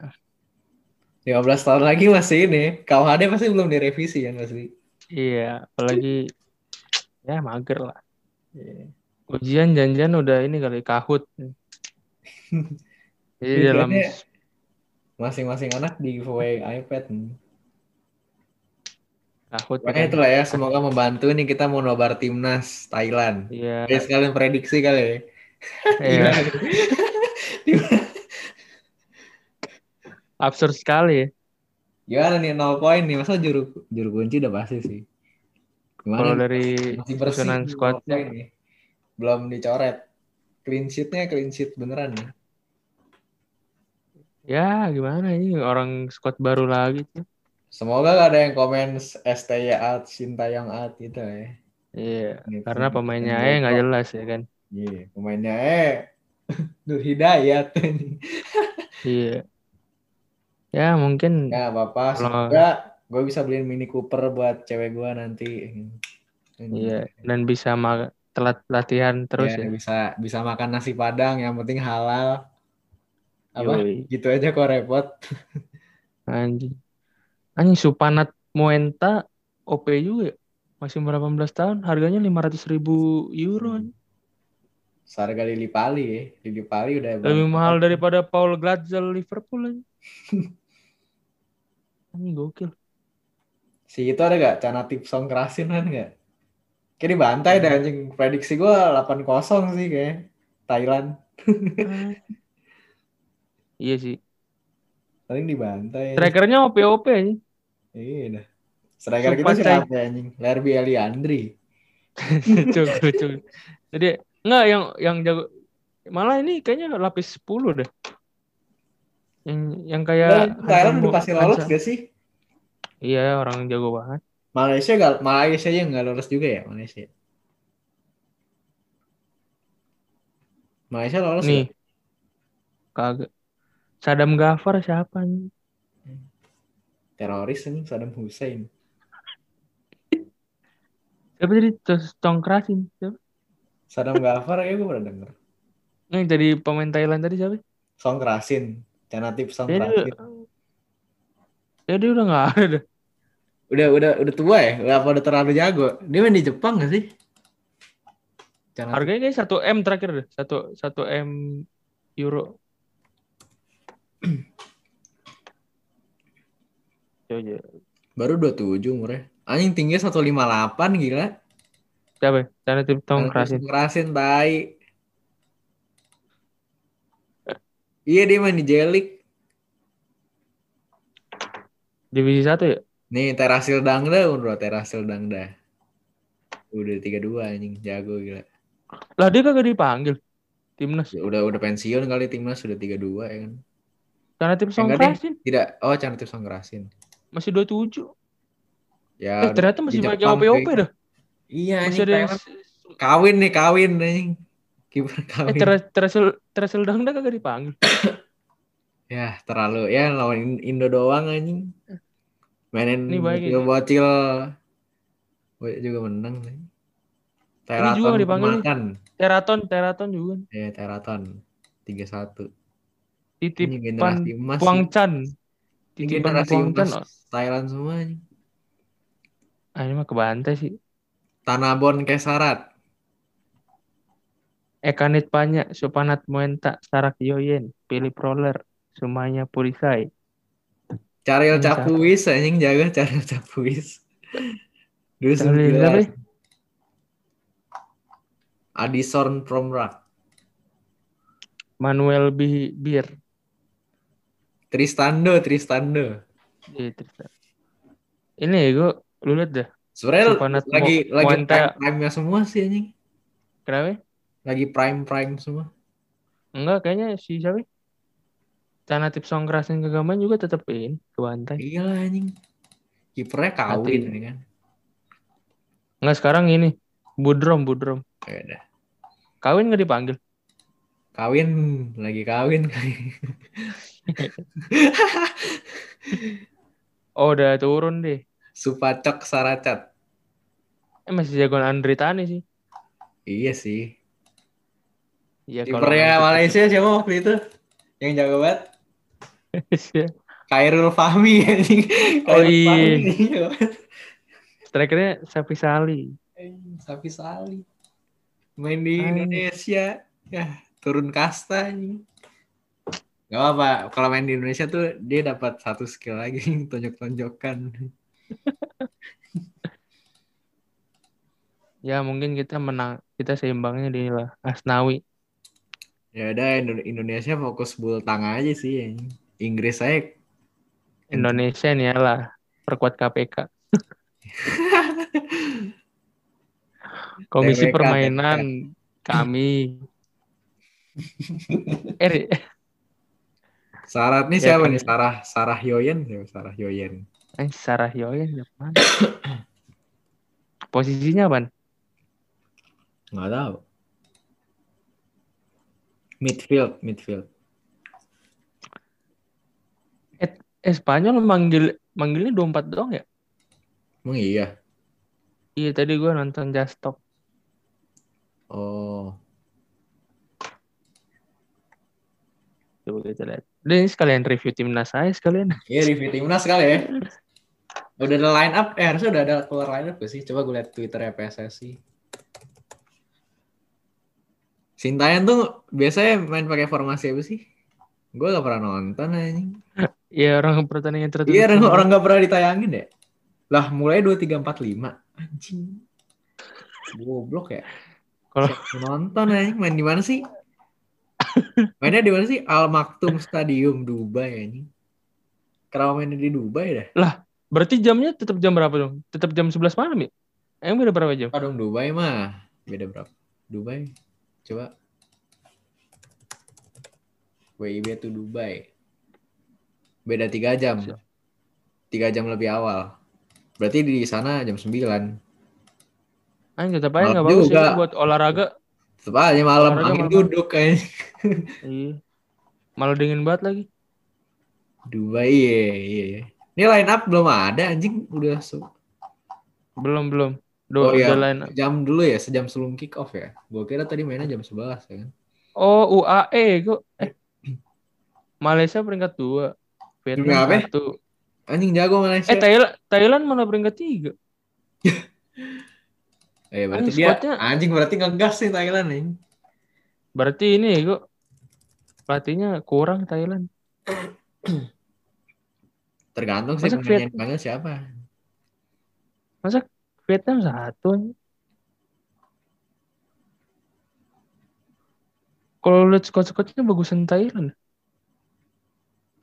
15 tahun lagi masih ini KUHD pasti belum direvisi ya pasti Iya, apalagi ya mager lah. Iya. Ujian janjian udah ini kali kahut. Jadi Iya, dalam masing-masing anak di giveaway iPad kahut makanya kan. itulah ya semoga membantu nih kita mau nobar timnas Thailand Iya. Oke, sekalian prediksi kali ya Iya. Absurd sekali ya. Gimana nih nol poin nih masa juru juru kunci udah pasti sih. Kalau dari Masih bersih nih, squadnya. nih. Belum dicoret. Clean sheet-nya clean sheet beneran nih. Ya gimana ini orang squad baru lagi tuh. Semoga gak ada yang komen STY out, Sintayong out gitu ya. Iya. Gitu. Karena pemainnya aja nggak jelas ya kan. Iya, pemainnya eh Nur Hidayat. Iya. Ya mungkin ya apa-apa, semoga gue bisa beliin Mini Cooper buat cewek gue nanti. iya dan bisa telat latihan terus Ya, ya. bisa bisa makan nasi padang yang penting halal. Apa? Yoi. Gitu aja kok repot. Anjing. Anjing Supanat Moenta OP juga ya. Masih 18 tahun, harganya 500 ribu euro. Seharga Lili Pali ya. Lili Pali udah Lebih mahal daripada Paul Glatzel Liverpool anjing. Anjing gokil. Si itu ada gak? Cana Tipsong kerasin kan gak? Kayak dibantai dah anjing. Prediksi gue 8-0 sih kayak. Thailand. iya sih. Paling dibantai. Strikernya OP-OP anjing. Iya dah. Striker kita siapa anjing? Lerby Eliandri. Cukup, cukup. Jadi enggak yang yang jago malah ini kayaknya lapis 10 deh. Yang yang kayak Thailand udah pasti lolos gak sih? Iya, orang jago banget. Malaysia gak, Malaysia yang gak lolos juga ya Malaysia. Malaysia lolos Nih. nggak? Kagak. Saddam Ghaffar siapa nih? Teroris anjing Saddam Hussein. Siapa jadi Tongkrasin? Siapa? Saddam Ghaffar ya gue pernah denger. Yang jadi pemain Thailand tadi siapa? Song Krasin. Canatip Song Ya dia, udah nggak ada dah. Udah udah udah tua ya? Udah apa udah terlalu jago? Dia main di Jepang gak sih? Canatip. Harganya kayak 1 M terakhir deh. 1 1 M euro. Coba. Baru 27 umurnya. Anjing tingginya 158 gila. Siapa? Cara tim Tong. Song Krasin tai. Iya dia main di Jelik. Divisi 1 ya? Nih Terasil Dangda bro, Terasil Dangda. Udah 32 anjing, jago gila. Lah dia kagak dipanggil timnas. Ya, Udah udah pensiun kali timnas sudah 32 ya kan. Karena tim Tong Enggak deh. Krasin Tidak, oh Canatip Song Krasin. Masih 27. Ya, eh ternyata masih banyak Jepang, OP-OP dah. Iya, Masih ada yang. Kawin nih, kawin anjing. Kiper eh kawin. Ter- Teresil Teresil Dangda kagak dipanggil. Ya, terlalu ya lawan Indo doang anjing. Mainin Ini baik bocil bocil. Bo- juga menang nih. Teraton juga dipanggil nih. makan. Teraton, Teraton juga. Ya, Teraton 31. Ini Titipan. Puang. Chan. Titipan generasi emas Thailand semua anjing. Ah, ini mah kebantai sih. Tanabon Kesarat. Ekanit Panya, Supanat Muenta, Sarak Yoyen, Pilih Proler, Sumanya Purisai. Caril Capuis anjing jaga Caril Capuis. Dulu? 19. Addison Promrak. Manuel Bi Bir. Tristando, Tristando. Iya, Tristan. Ini gue lu lihat dah Sebenarnya Sipanat lagi Mo- lagi prime-nya semua sih anjing. Kenapa? Lagi prime prime semua. Enggak, kayaknya si siapa? Tanah tips songkrasin kegaman juga tetep ini ke bantai. Iya lah anjing. Kipernya kawin ini kan. Enggak sekarang ini. Budrom, Budrom. Ya udah. Kawin nggak dipanggil? Kawin lagi kawin. Oh, udah turun deh. Supacok Saracat. Eh masih jagoan Andri Tani sih. Iya sih. Ya kalau Kipernya Malaysia siapa waktu itu? Yang jago banget? Iya. Khairul Fahmi anjing. Oh, iya. Strikernya Sapi Sali. Sapi Sali. Main di Anjing. Indonesia. Ya, turun kasta anjing. Gak apa-apa. Kalau main di Indonesia tuh dia dapat satu skill lagi tonjok-tonjokan. Ya mungkin kita menang, kita seimbangnya di lah Asnawi. Ya udah Indo- Indonesia fokus bulu tangga aja sih. Inggris saya Indonesia nih ya lah perkuat KPK. Komisi TWK, Permainan kami. Eh, Sarah nih Ya, siapa kan. nih? Sarah Sarah Yoyen, siapa Sarah Yoyen. eh, Sarah Yoyen dari mana? Posisinya apa? Nggak tahu. Midfield, midfield. Eh, Spanyol manggil manggilnya 24 doang ya? Emang iya. Iya tadi gua nonton Just Stop. Oh, Coba kita lihat. Dan ini sekalian review timnas saya sekalian. iya review timnas kali ya. Udah ada line up, eh harusnya udah ada keluar line up gak sih? Coba gue liat Twitter ya PSSI. Sintayong tuh biasanya main pakai formasi apa sih? Gue gak pernah nonton anjing. Iya orang pertandingan tertutup. Iya orang, orang gak pernah ditayangin deh. Lah mulai 2345. Anjing. Goblok ya. Kalau nonton anjing main di mana sih? Mainnya di mana sih? Al Maktoum Stadium Dubai anjing. Kenapa mainnya di Dubai dah? berarti jamnya tetap jam berapa dong? Tetap jam 11 malam ya? Emang beda berapa jam? Dong Dubai mah beda berapa? Dubai. Coba. WIB tuh Dubai. Beda tiga jam. Tiga jam lebih awal. Berarti di sana jam 9. Anjing tetap aja nggak bagus juga. ya buat olahraga. Tetep aja malam Olahraga angin malam. duduk kayaknya. Iya. Malah dingin banget lagi. Dubai iya iya. iya. Ini line up belum ada anjing udah se- Belum belum. Do, Oh iya, udah lain. jam dulu ya, sejam sebelum kick off ya. Gue kira tadi mainnya jam 11 ya kan. Oh UAE kok. Eh. Malaysia peringkat dua. Vietnam Peringkat apa? satu. Anjing jago Malaysia. Eh Thailand Thailand mana peringkat tiga? Eh, berarti Anjing, dia squadnya- anjing berarti ngegas nih Thailand nih. Berarti ini kok pelatihnya kurang Thailand. Tergantung sih Masa pemain yang Viet- siapa. Masa Vietnam satu? Kalau lihat squad-squadnya bagusan Thailand.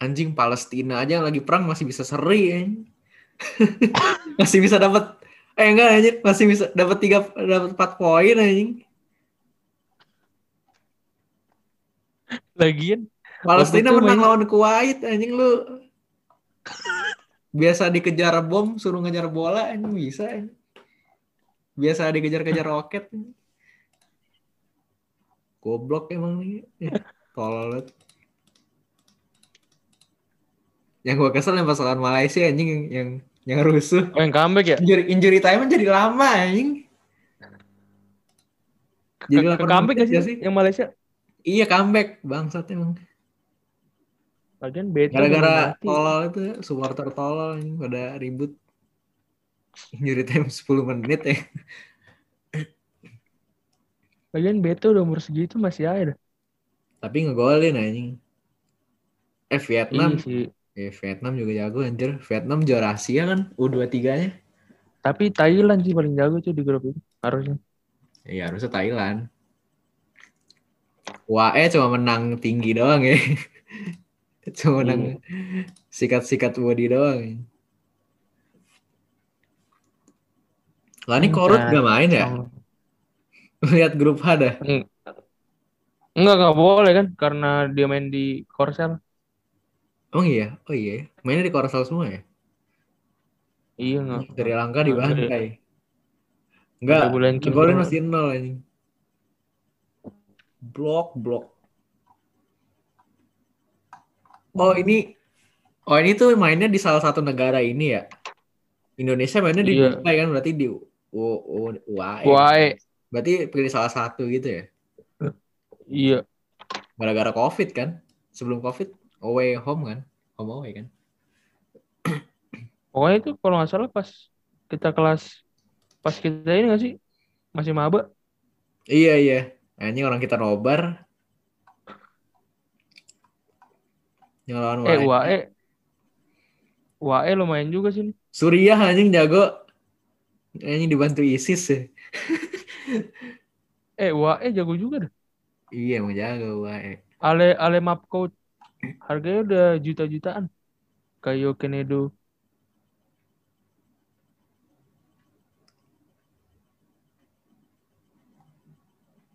Anjing Palestina aja yang lagi perang masih bisa seri anjing. masih bisa dapat eh enggak anjing masih bisa dapat tiga dapat 4 poin anjing. Lagian Palestina menang main- lawan Kuwait anjing lu. Biasa dikejar bom suruh ngejar bola anjing bisa anjing. Biasa dikejar-kejar roket. anjing. Goblok emang nih. Tolol banget. Yang gue kesel yang pas lawan Malaysia anjing yang yang, yang rusuh. oh yang comeback ya? Injury, injury time jadi lama anjing. Ke, Jadi ke 8 comeback gak gak sih? Yang Malaysia? Iya comeback bangsat emang. Lagian beta Gara-gara tolol itu ya, supporter tolol anjing pada ribut. Injury time 10 menit ya. Lagian beta udah umur segitu masih ada. Tapi ngegolin anjing. Eh Vietnam, Iya sih. Eh Vietnam juga jago anjir. Vietnam juara Asia kan U23-nya. Tapi Thailand sih paling jago tuh di grup itu harusnya. Iya harusnya Thailand. UAE cuma menang tinggi doang ya. cuma menang sikat-sikat body doang ya. Lah ini Korut Enggak. gak main ya? Lihat grup H dah. Eng- Enggak, enggak boleh kan karena dia main di Korsel. Oh iya, oh iya. Mainnya di Korsel semua ya? Iya enggak. Nggak dibantai. Enggak, Nggak bolehin Kim golin masih nol anjing. Blok, blok. Oh ini, oh ini tuh mainnya di salah satu negara ini ya. Indonesia mainnya di Iya. Dubai kan berarti di UAE. Wae. Berarti pilih salah satu gitu ya. Iya. Gara-gara COVID kan. Sebelum COVID away home kan. Home away kan. Pokoknya itu kalau nggak salah pas kita kelas pas kita ini nggak sih masih maba. Iya iya. Ini orang kita nobar. Yang lawan Eh. UAE. UAE lumayan juga sih. nih. Suriah anjing jago. Anjing dibantu ISIS ya. Eh UAE jago juga dah. Iya emang jago UAE. Ale Ale map code harganya udah juta-jutaan. Kayak Kenedo.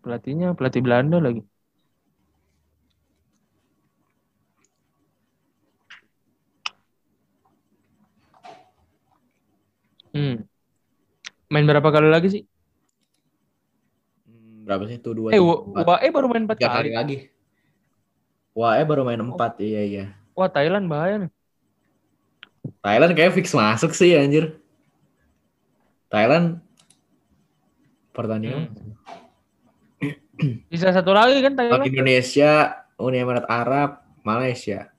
Pelatihnya pelatih Belanda lagi. Hmm. Main berapa kali lagi sih? Hmm, berapa sih tuh dua? Eh, empat. UAE baru main 4 Tiga kali. kali lagi. UAE baru main empat. Iya iya. Wah, Thailand bahaya nih. Thailand kayak fix masuk sih anjir. Thailand pertandingan. Bisa satu lagi kan Lawan Thailand? Indonesia, Uni Emirat Arab, Malaysia.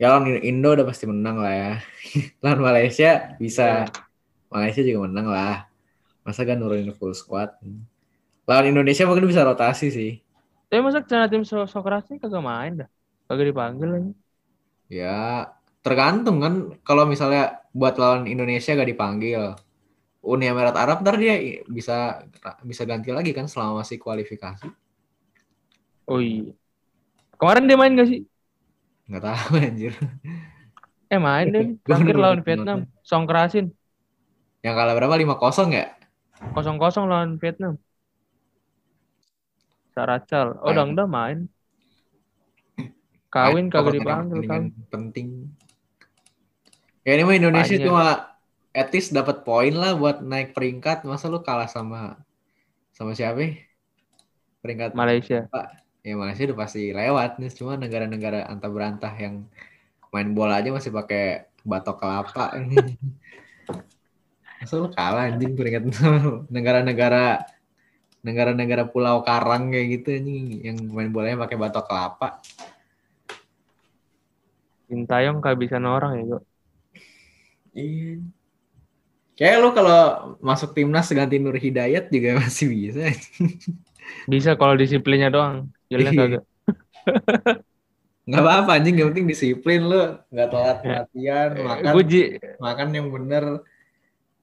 Ya lawan Indo udah pasti menang lah ya. lawan Malaysia bisa. Malaysia juga menang lah. Masa kan nurunin full squad. Lawan Indonesia mungkin bisa rotasi sih. Tapi masa celana tim so Sokrates kagak main dah. Kagak dipanggil lagi. Ya tergantung kan. Kalau misalnya buat lawan Indonesia gak dipanggil. Uni Emirat Arab ntar dia bisa bisa ganti lagi kan selama masih kualifikasi. Oh iya. Kemarin dia main gak sih? Nggak tahu anjir. Eh main deh. Terakhir lawan. Vietnam. Song Kerasin. Yang kalah berapa? 5-0 ya? Kosong-kosong lawan Vietnam. Saracal. Oh, Main. udah main. Kawin Main kagak dipanggil kan. penting. Ya ini mah Indonesia Banyak. cuma etis dapat poin lah buat naik peringkat. Masa lu kalah sama sama siapa? Peringkat Malaysia. ya Malaysia udah pasti lewat nih. Cuma negara-negara antah berantah yang main bola aja masih pakai batok kelapa. Masa lu kalah anjing peringkat negara-negara negara-negara pulau karang kayak gitu anjing yang main bolanya pakai batok kelapa. Sintayong kehabisan orang ya, kok. Iya. Kayak lu kalau masuk timnas ganti Nur Hidayat juga masih bisa. Bisa kalau disiplinnya doang. Skillnya Iya. kagak. Nggak apa-apa anjing, yang penting disiplin lu. Nggak telat Ya. latihan, makan, Gue ji makan yang bener.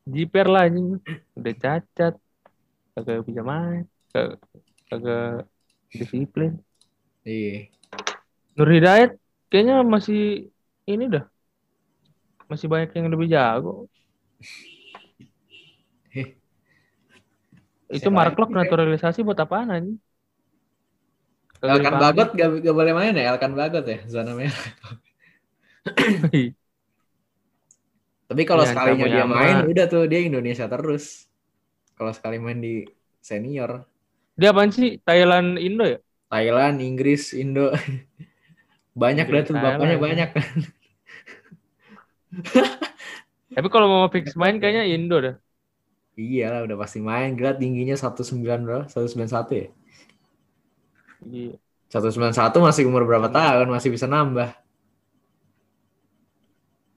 jiper lah anjing. Udah cacat. Kagak bisa main. Kagak, kagak disiplin. Iya. Nur Hidayat kayaknya masih ini dah. Masih banyak yang lebih jago. Heh. Itu Siapa Mark Locke lagi, naturalisasi buat apaan? Kagak Elkan. Bagot gak, gak boleh main ya? Elkan Bagot ya? Zona merah. Tapi kalau Iya, sekalinya dia main, udah tuh dia Indonesia terus. Kalau sekali main di senior. Dia apaan sih? Thailand Indo ya? Thailand, Inggris, Indo. banyak dah tuh, bapaknya banyak. Tapi kalau mau fix main kayaknya Indo dah. Iya lah, udah pasti main. Gila tingginya 19 berapa? 191 ya? Iya. 191 masih umur berapa tahun? Masih bisa nambah.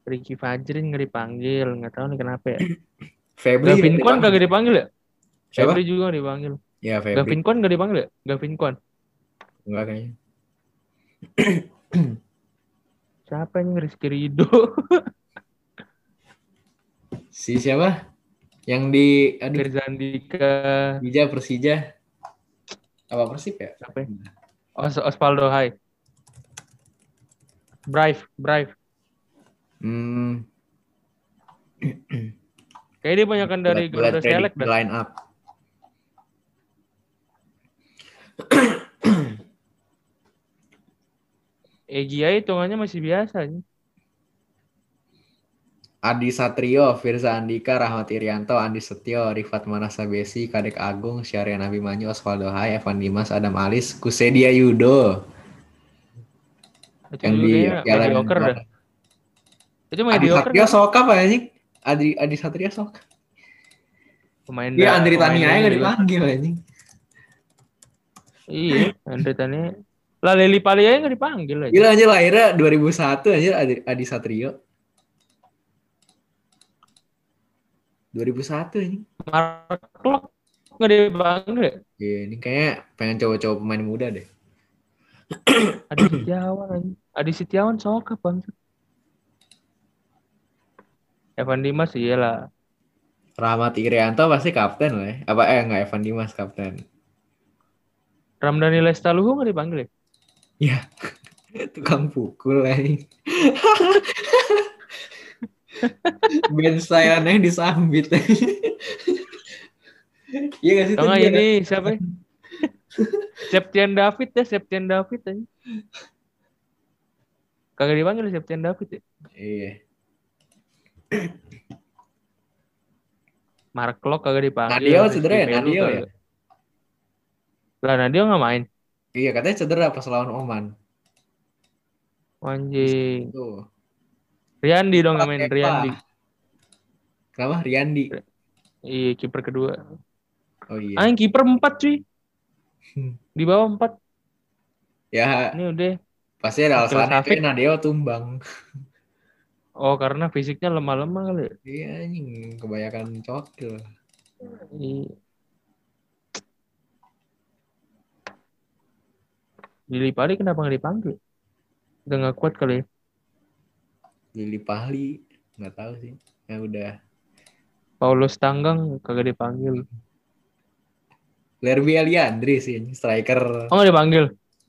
Ricky Fajrin nggak dipanggil, nggak tahu nih kenapa ya. Febri Gavin Kwan kagak dipanggil ya? Siapa? Febri juga dipanggil. Ya, Febri. Gavin Kwan nggak dipanggil ya? Gavin Kwan. Enggak kayaknya. Siapa yang Rizky Rido? Si siapa? Yang di aduh, Firzandika. Persija Persija. Apa Persib ya? Siapa ya? Os Osvaldo Hai. Brave, Brave. Hmm. Kayaknya dia banyakan dari Garuda Select dah. line up. Egy aja hitungannya masih biasa. nih. Adi Satrio, Firza Andika, Rahmat Irianto, Andi Setio, Rifat Manasabesi, Kadek Agung, Syarian Abimanyu, Osvaldo Hai, Evan Dimas, Adam Alis, Kusedia Yudo. Itu Yang di Piala mediocre dah. Menpora. Itu Adi mediocre Satrio dah. sok apa anjing? Adi Adi Satrio sok. Pemain Iya, Andri pemain Tani aja ini nggak dipanggil anjing. Iya, Andre Tani. Lah Leli Pali aja nggak dipanggil aja. Gila anjir lahirnya 2001 anjir Adi, Adi Satrio. 2001 anjing. Mark Klok nggak dipanggil ya? Iya, ini kayak pengen coba-coba pemain muda deh. Adi Setiawan. Adi Setiawan sok bang. Evan Dimas iyalah. Rahmat Irianto pasti kapten lah ya. Apa eh enggak Evan Dimas kapten. Ramdhani Lestaluhu nggak dipanggil ya? Ya. Tukang pukul anjing. Ben saya aneh disambit. Iya gak sih? Tadi ini siapa ya? Septian David ya, Septian David aja. Kagak dipanggil Septian David ya? Iya. Mark Klok kagak dipanggil. Nadio cedera ya? Nadio ya? Lah Nadio nggak main. Iya katanya cedera pas lawan Oman. Anjing. Tuh. Riyandi dong yang main. Riyandi. Kenapa? Riyandi. Iya kiper kedua. Oh iya. Ah, kiper empat cuy. Di bawah empat. Ya Ini udah. pasti ada kayak Nadio tumbang. Oh karena fisiknya lemah-lemah kali. ya? Iya anjing kebanyakan cokil. Iya. Lili Pali kenapa nggak dipanggil? Udah nggak kuat kali ya? Lili Pahli nggak tahu sih. Ya udah. Paulus Tanggang kagak dipanggil. Lerby Eliandri sih striker. Oh nggak dipanggil?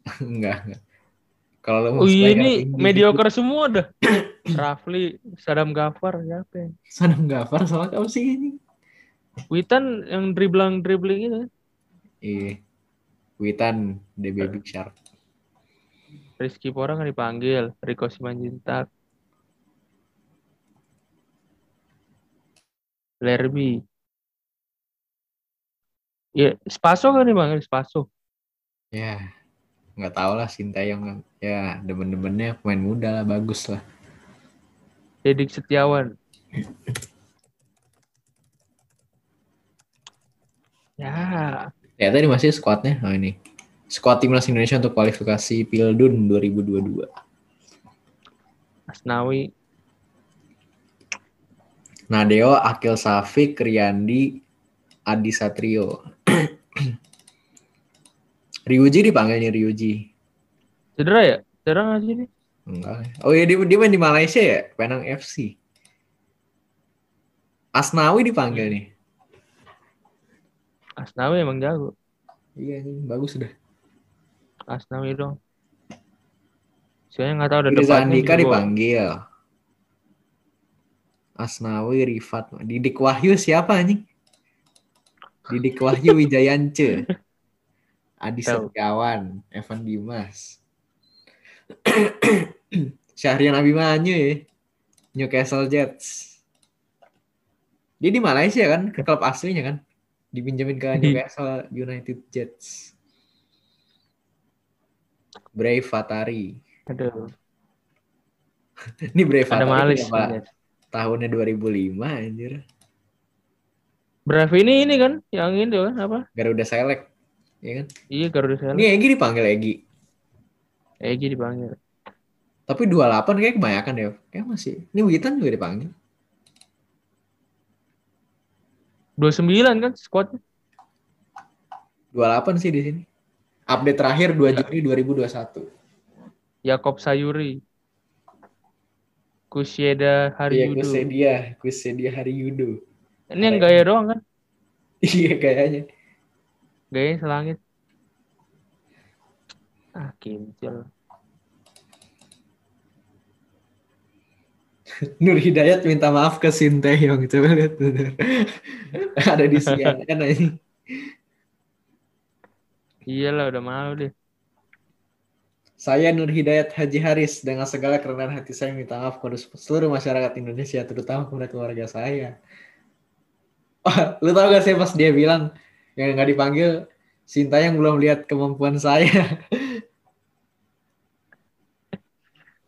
enggak, enggak. Kalau lu mau striker ini mediocre semua dah. Rafli, Sadam Gafar, siapa ya? Sanam Gafar soalnya apa sih ini? Witan yang dribbling dribbling itu. Iya. Witan The Baby Shark. Rizky Pora nggak dipanggil. Rico Simanjuntak. Lerby. Ya, Spaso kan dipanggil Spaso. Ya, nggak tahu lah Sintayong. Ya, demen-demennya pemain muda lah, bagus lah. Dedik Setiawan. Ya, Ya tadi masih squadnya. Nah ini. Squad timnas Indonesia untuk kualifikasi Pildun 2022. Asnawi. Nadeo, Akil Safik, Riyandi, Adi Satrio. Ryuji dipanggil nih Ryuji. Cedera ya? Cedera nggak sih ini? Enggak. Oh iya dia, dia main di Malaysia ya, Penang FC. Asnawi dipanggil nih. Asnawi emang jago. Iya ini bagus udah. Asnawi dong. Soalnya nggak tahu ada depannya Andika dipanggil. Asnawi, Rifat, Didik Wahyu siapa anjing? Didik Wahyu Wijayance. Adi. Setiawan, Evan Dimas. Syahrian Abimanyu ya. Newcastle Jets. Dia di Malaysia kan, ke klub aslinya kan. Dipinjemin ke Newcastle United Jets. Brave Fatari. Aduh, Ini Brave ada Fatari malis. kenapa tahunnya 2005 anjir. Brave ini ini kan yang itu kan apa? Garuda Select. Ya kan? Iya Garuda Select. Ini Egi dipanggil Egi. Egi dipanggil. Tapi 28 kayak kebanyakan ya. Kayak masih. Ini Witan juga dipanggil. 29 kan squadnya. 28 sih di sini. Update terakhir 2 Juni 2021. Yakob Sayuri. Kusyeda Iya, Haryudu. Kusedia, Kusedia Hari Yudo. ini yang gaya doang kan? Iya kayaknya. Gayanya selangit. Ah, kincil. Nur Hidayat minta maaf ke Sinteyong coba lihat ada di CNN aja Iyalah udah malu deh. Saya Nur Hidayat Haji Haris dengan segala kerendahan hati saya minta maaf kepada seluruh masyarakat Indonesia terutama kepada keluarga saya. Oh, lu tau gak sih pas dia bilang yang nggak dipanggil Sinta yang belum lihat kemampuan saya.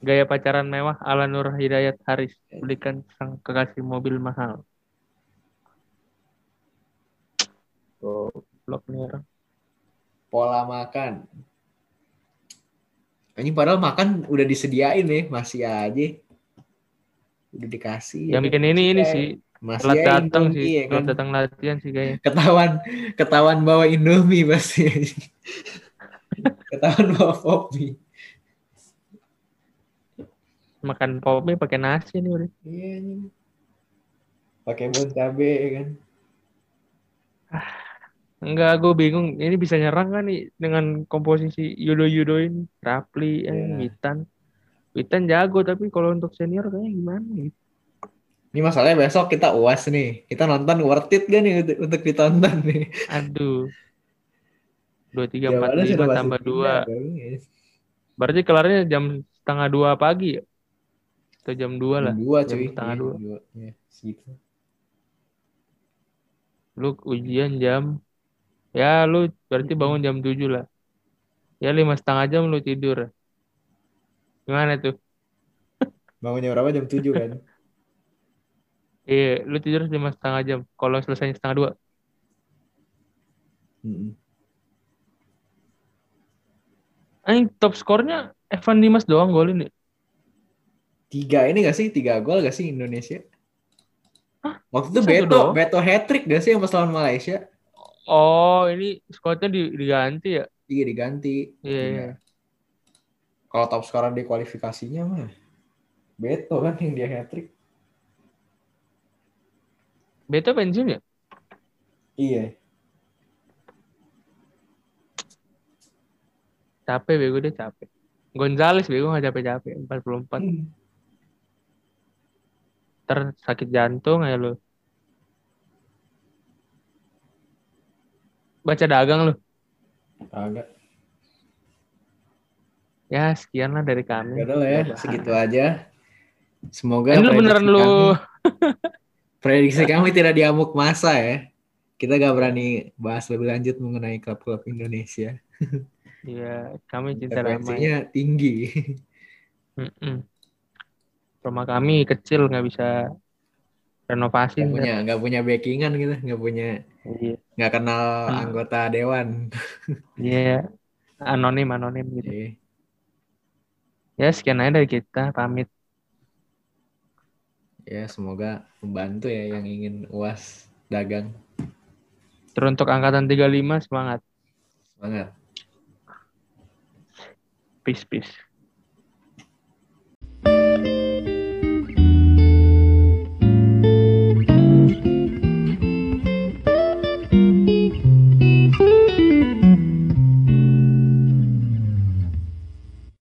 Gaya pacaran mewah ala Nur Hidayat Haris belikan sang kekasih mobil mahal. Goblok nih orang. Pola makan. Ini padahal makan udah disediain nih, masih aja. Udah dikasih. Yang bikin ini ini sih masih telat datang sih, ya kan? datang latihan sih kayaknya. Ketahuan ketahuan bawa Indomie pasti. ketahuan bawa Poppy. Makan pop mie pakai nasi nih udah. Iya nih. Pakai bon cabe ya kan. Enggak, gue bingung. Ini bisa nyerang kan nih dengan komposisi Yudo Yudo ini, Rapli, eh, Iya. Witan. Witan jago tapi kalau untuk senior kayaknya gimana gitu. Ini masalahnya besok kita uas nih. Kita nonton worth it gak nih untuk, untuk ditonton nih? Aduh. Dua tiga empat lima tambah dua. Berarti kelarnya jam setengah dua pagi ya? Atau jam dua lah. Jam Dua Jam cuy. setengah Iya, dua. dua. Ya, segitu. Lu ujian jam. Ya lu berarti bangun jam tujuh lah. Ya lima setengah jam lu tidur. Gimana tuh? Bangun jam berapa? Jam 7 kan? Iya, lu tidur lima setengah jam. Kalau selesainya setengah dua. Mm-mm. Ini top skornya Evan Dimas doang golin ya? Tiga ini gak sih? Tiga gol gak sih Indonesia? Hah? Waktu itu Satu Beto, doang? Beto hat-trick gak sih yang pas lawan Malaysia? Oh, ini squadnya di- diganti ya? Iya diganti. Iya, Tiga. iya. Kalau top scorer di kualifikasinya mah Beto kan yang dia hat-trick. Beto pensiun ya? Iya. Capek bego dia capek. Gonzales bego nggak capek-capek 44. Hmm. Ntar sakit jantung ya lu. Baca dagang lu. Agak. Ya sekian lah dari kami. Lah ya, Udah segitu aja. Semoga Ini lu prediksi beneran lu. prediksi kami tidak diamuk masa ya. Kita gak berani bahas lebih lanjut mengenai klub-klub Indonesia. Iya, kami cinta damai. Tinggi. Mm-mm. Rumah kami kecil nggak bisa renovasi. Gak ntar. punya, gak punya backingan gitu, gak punya, Iya, gak kenal Hmm. anggota dewan. Iya. anonim anonim gitu. Iya. Ya sekian aja dari kita pamit. Ya semoga membantu ya yang ingin uas dagang. Teruntuk angkatan 35 semangat. Semangat. Peace peace.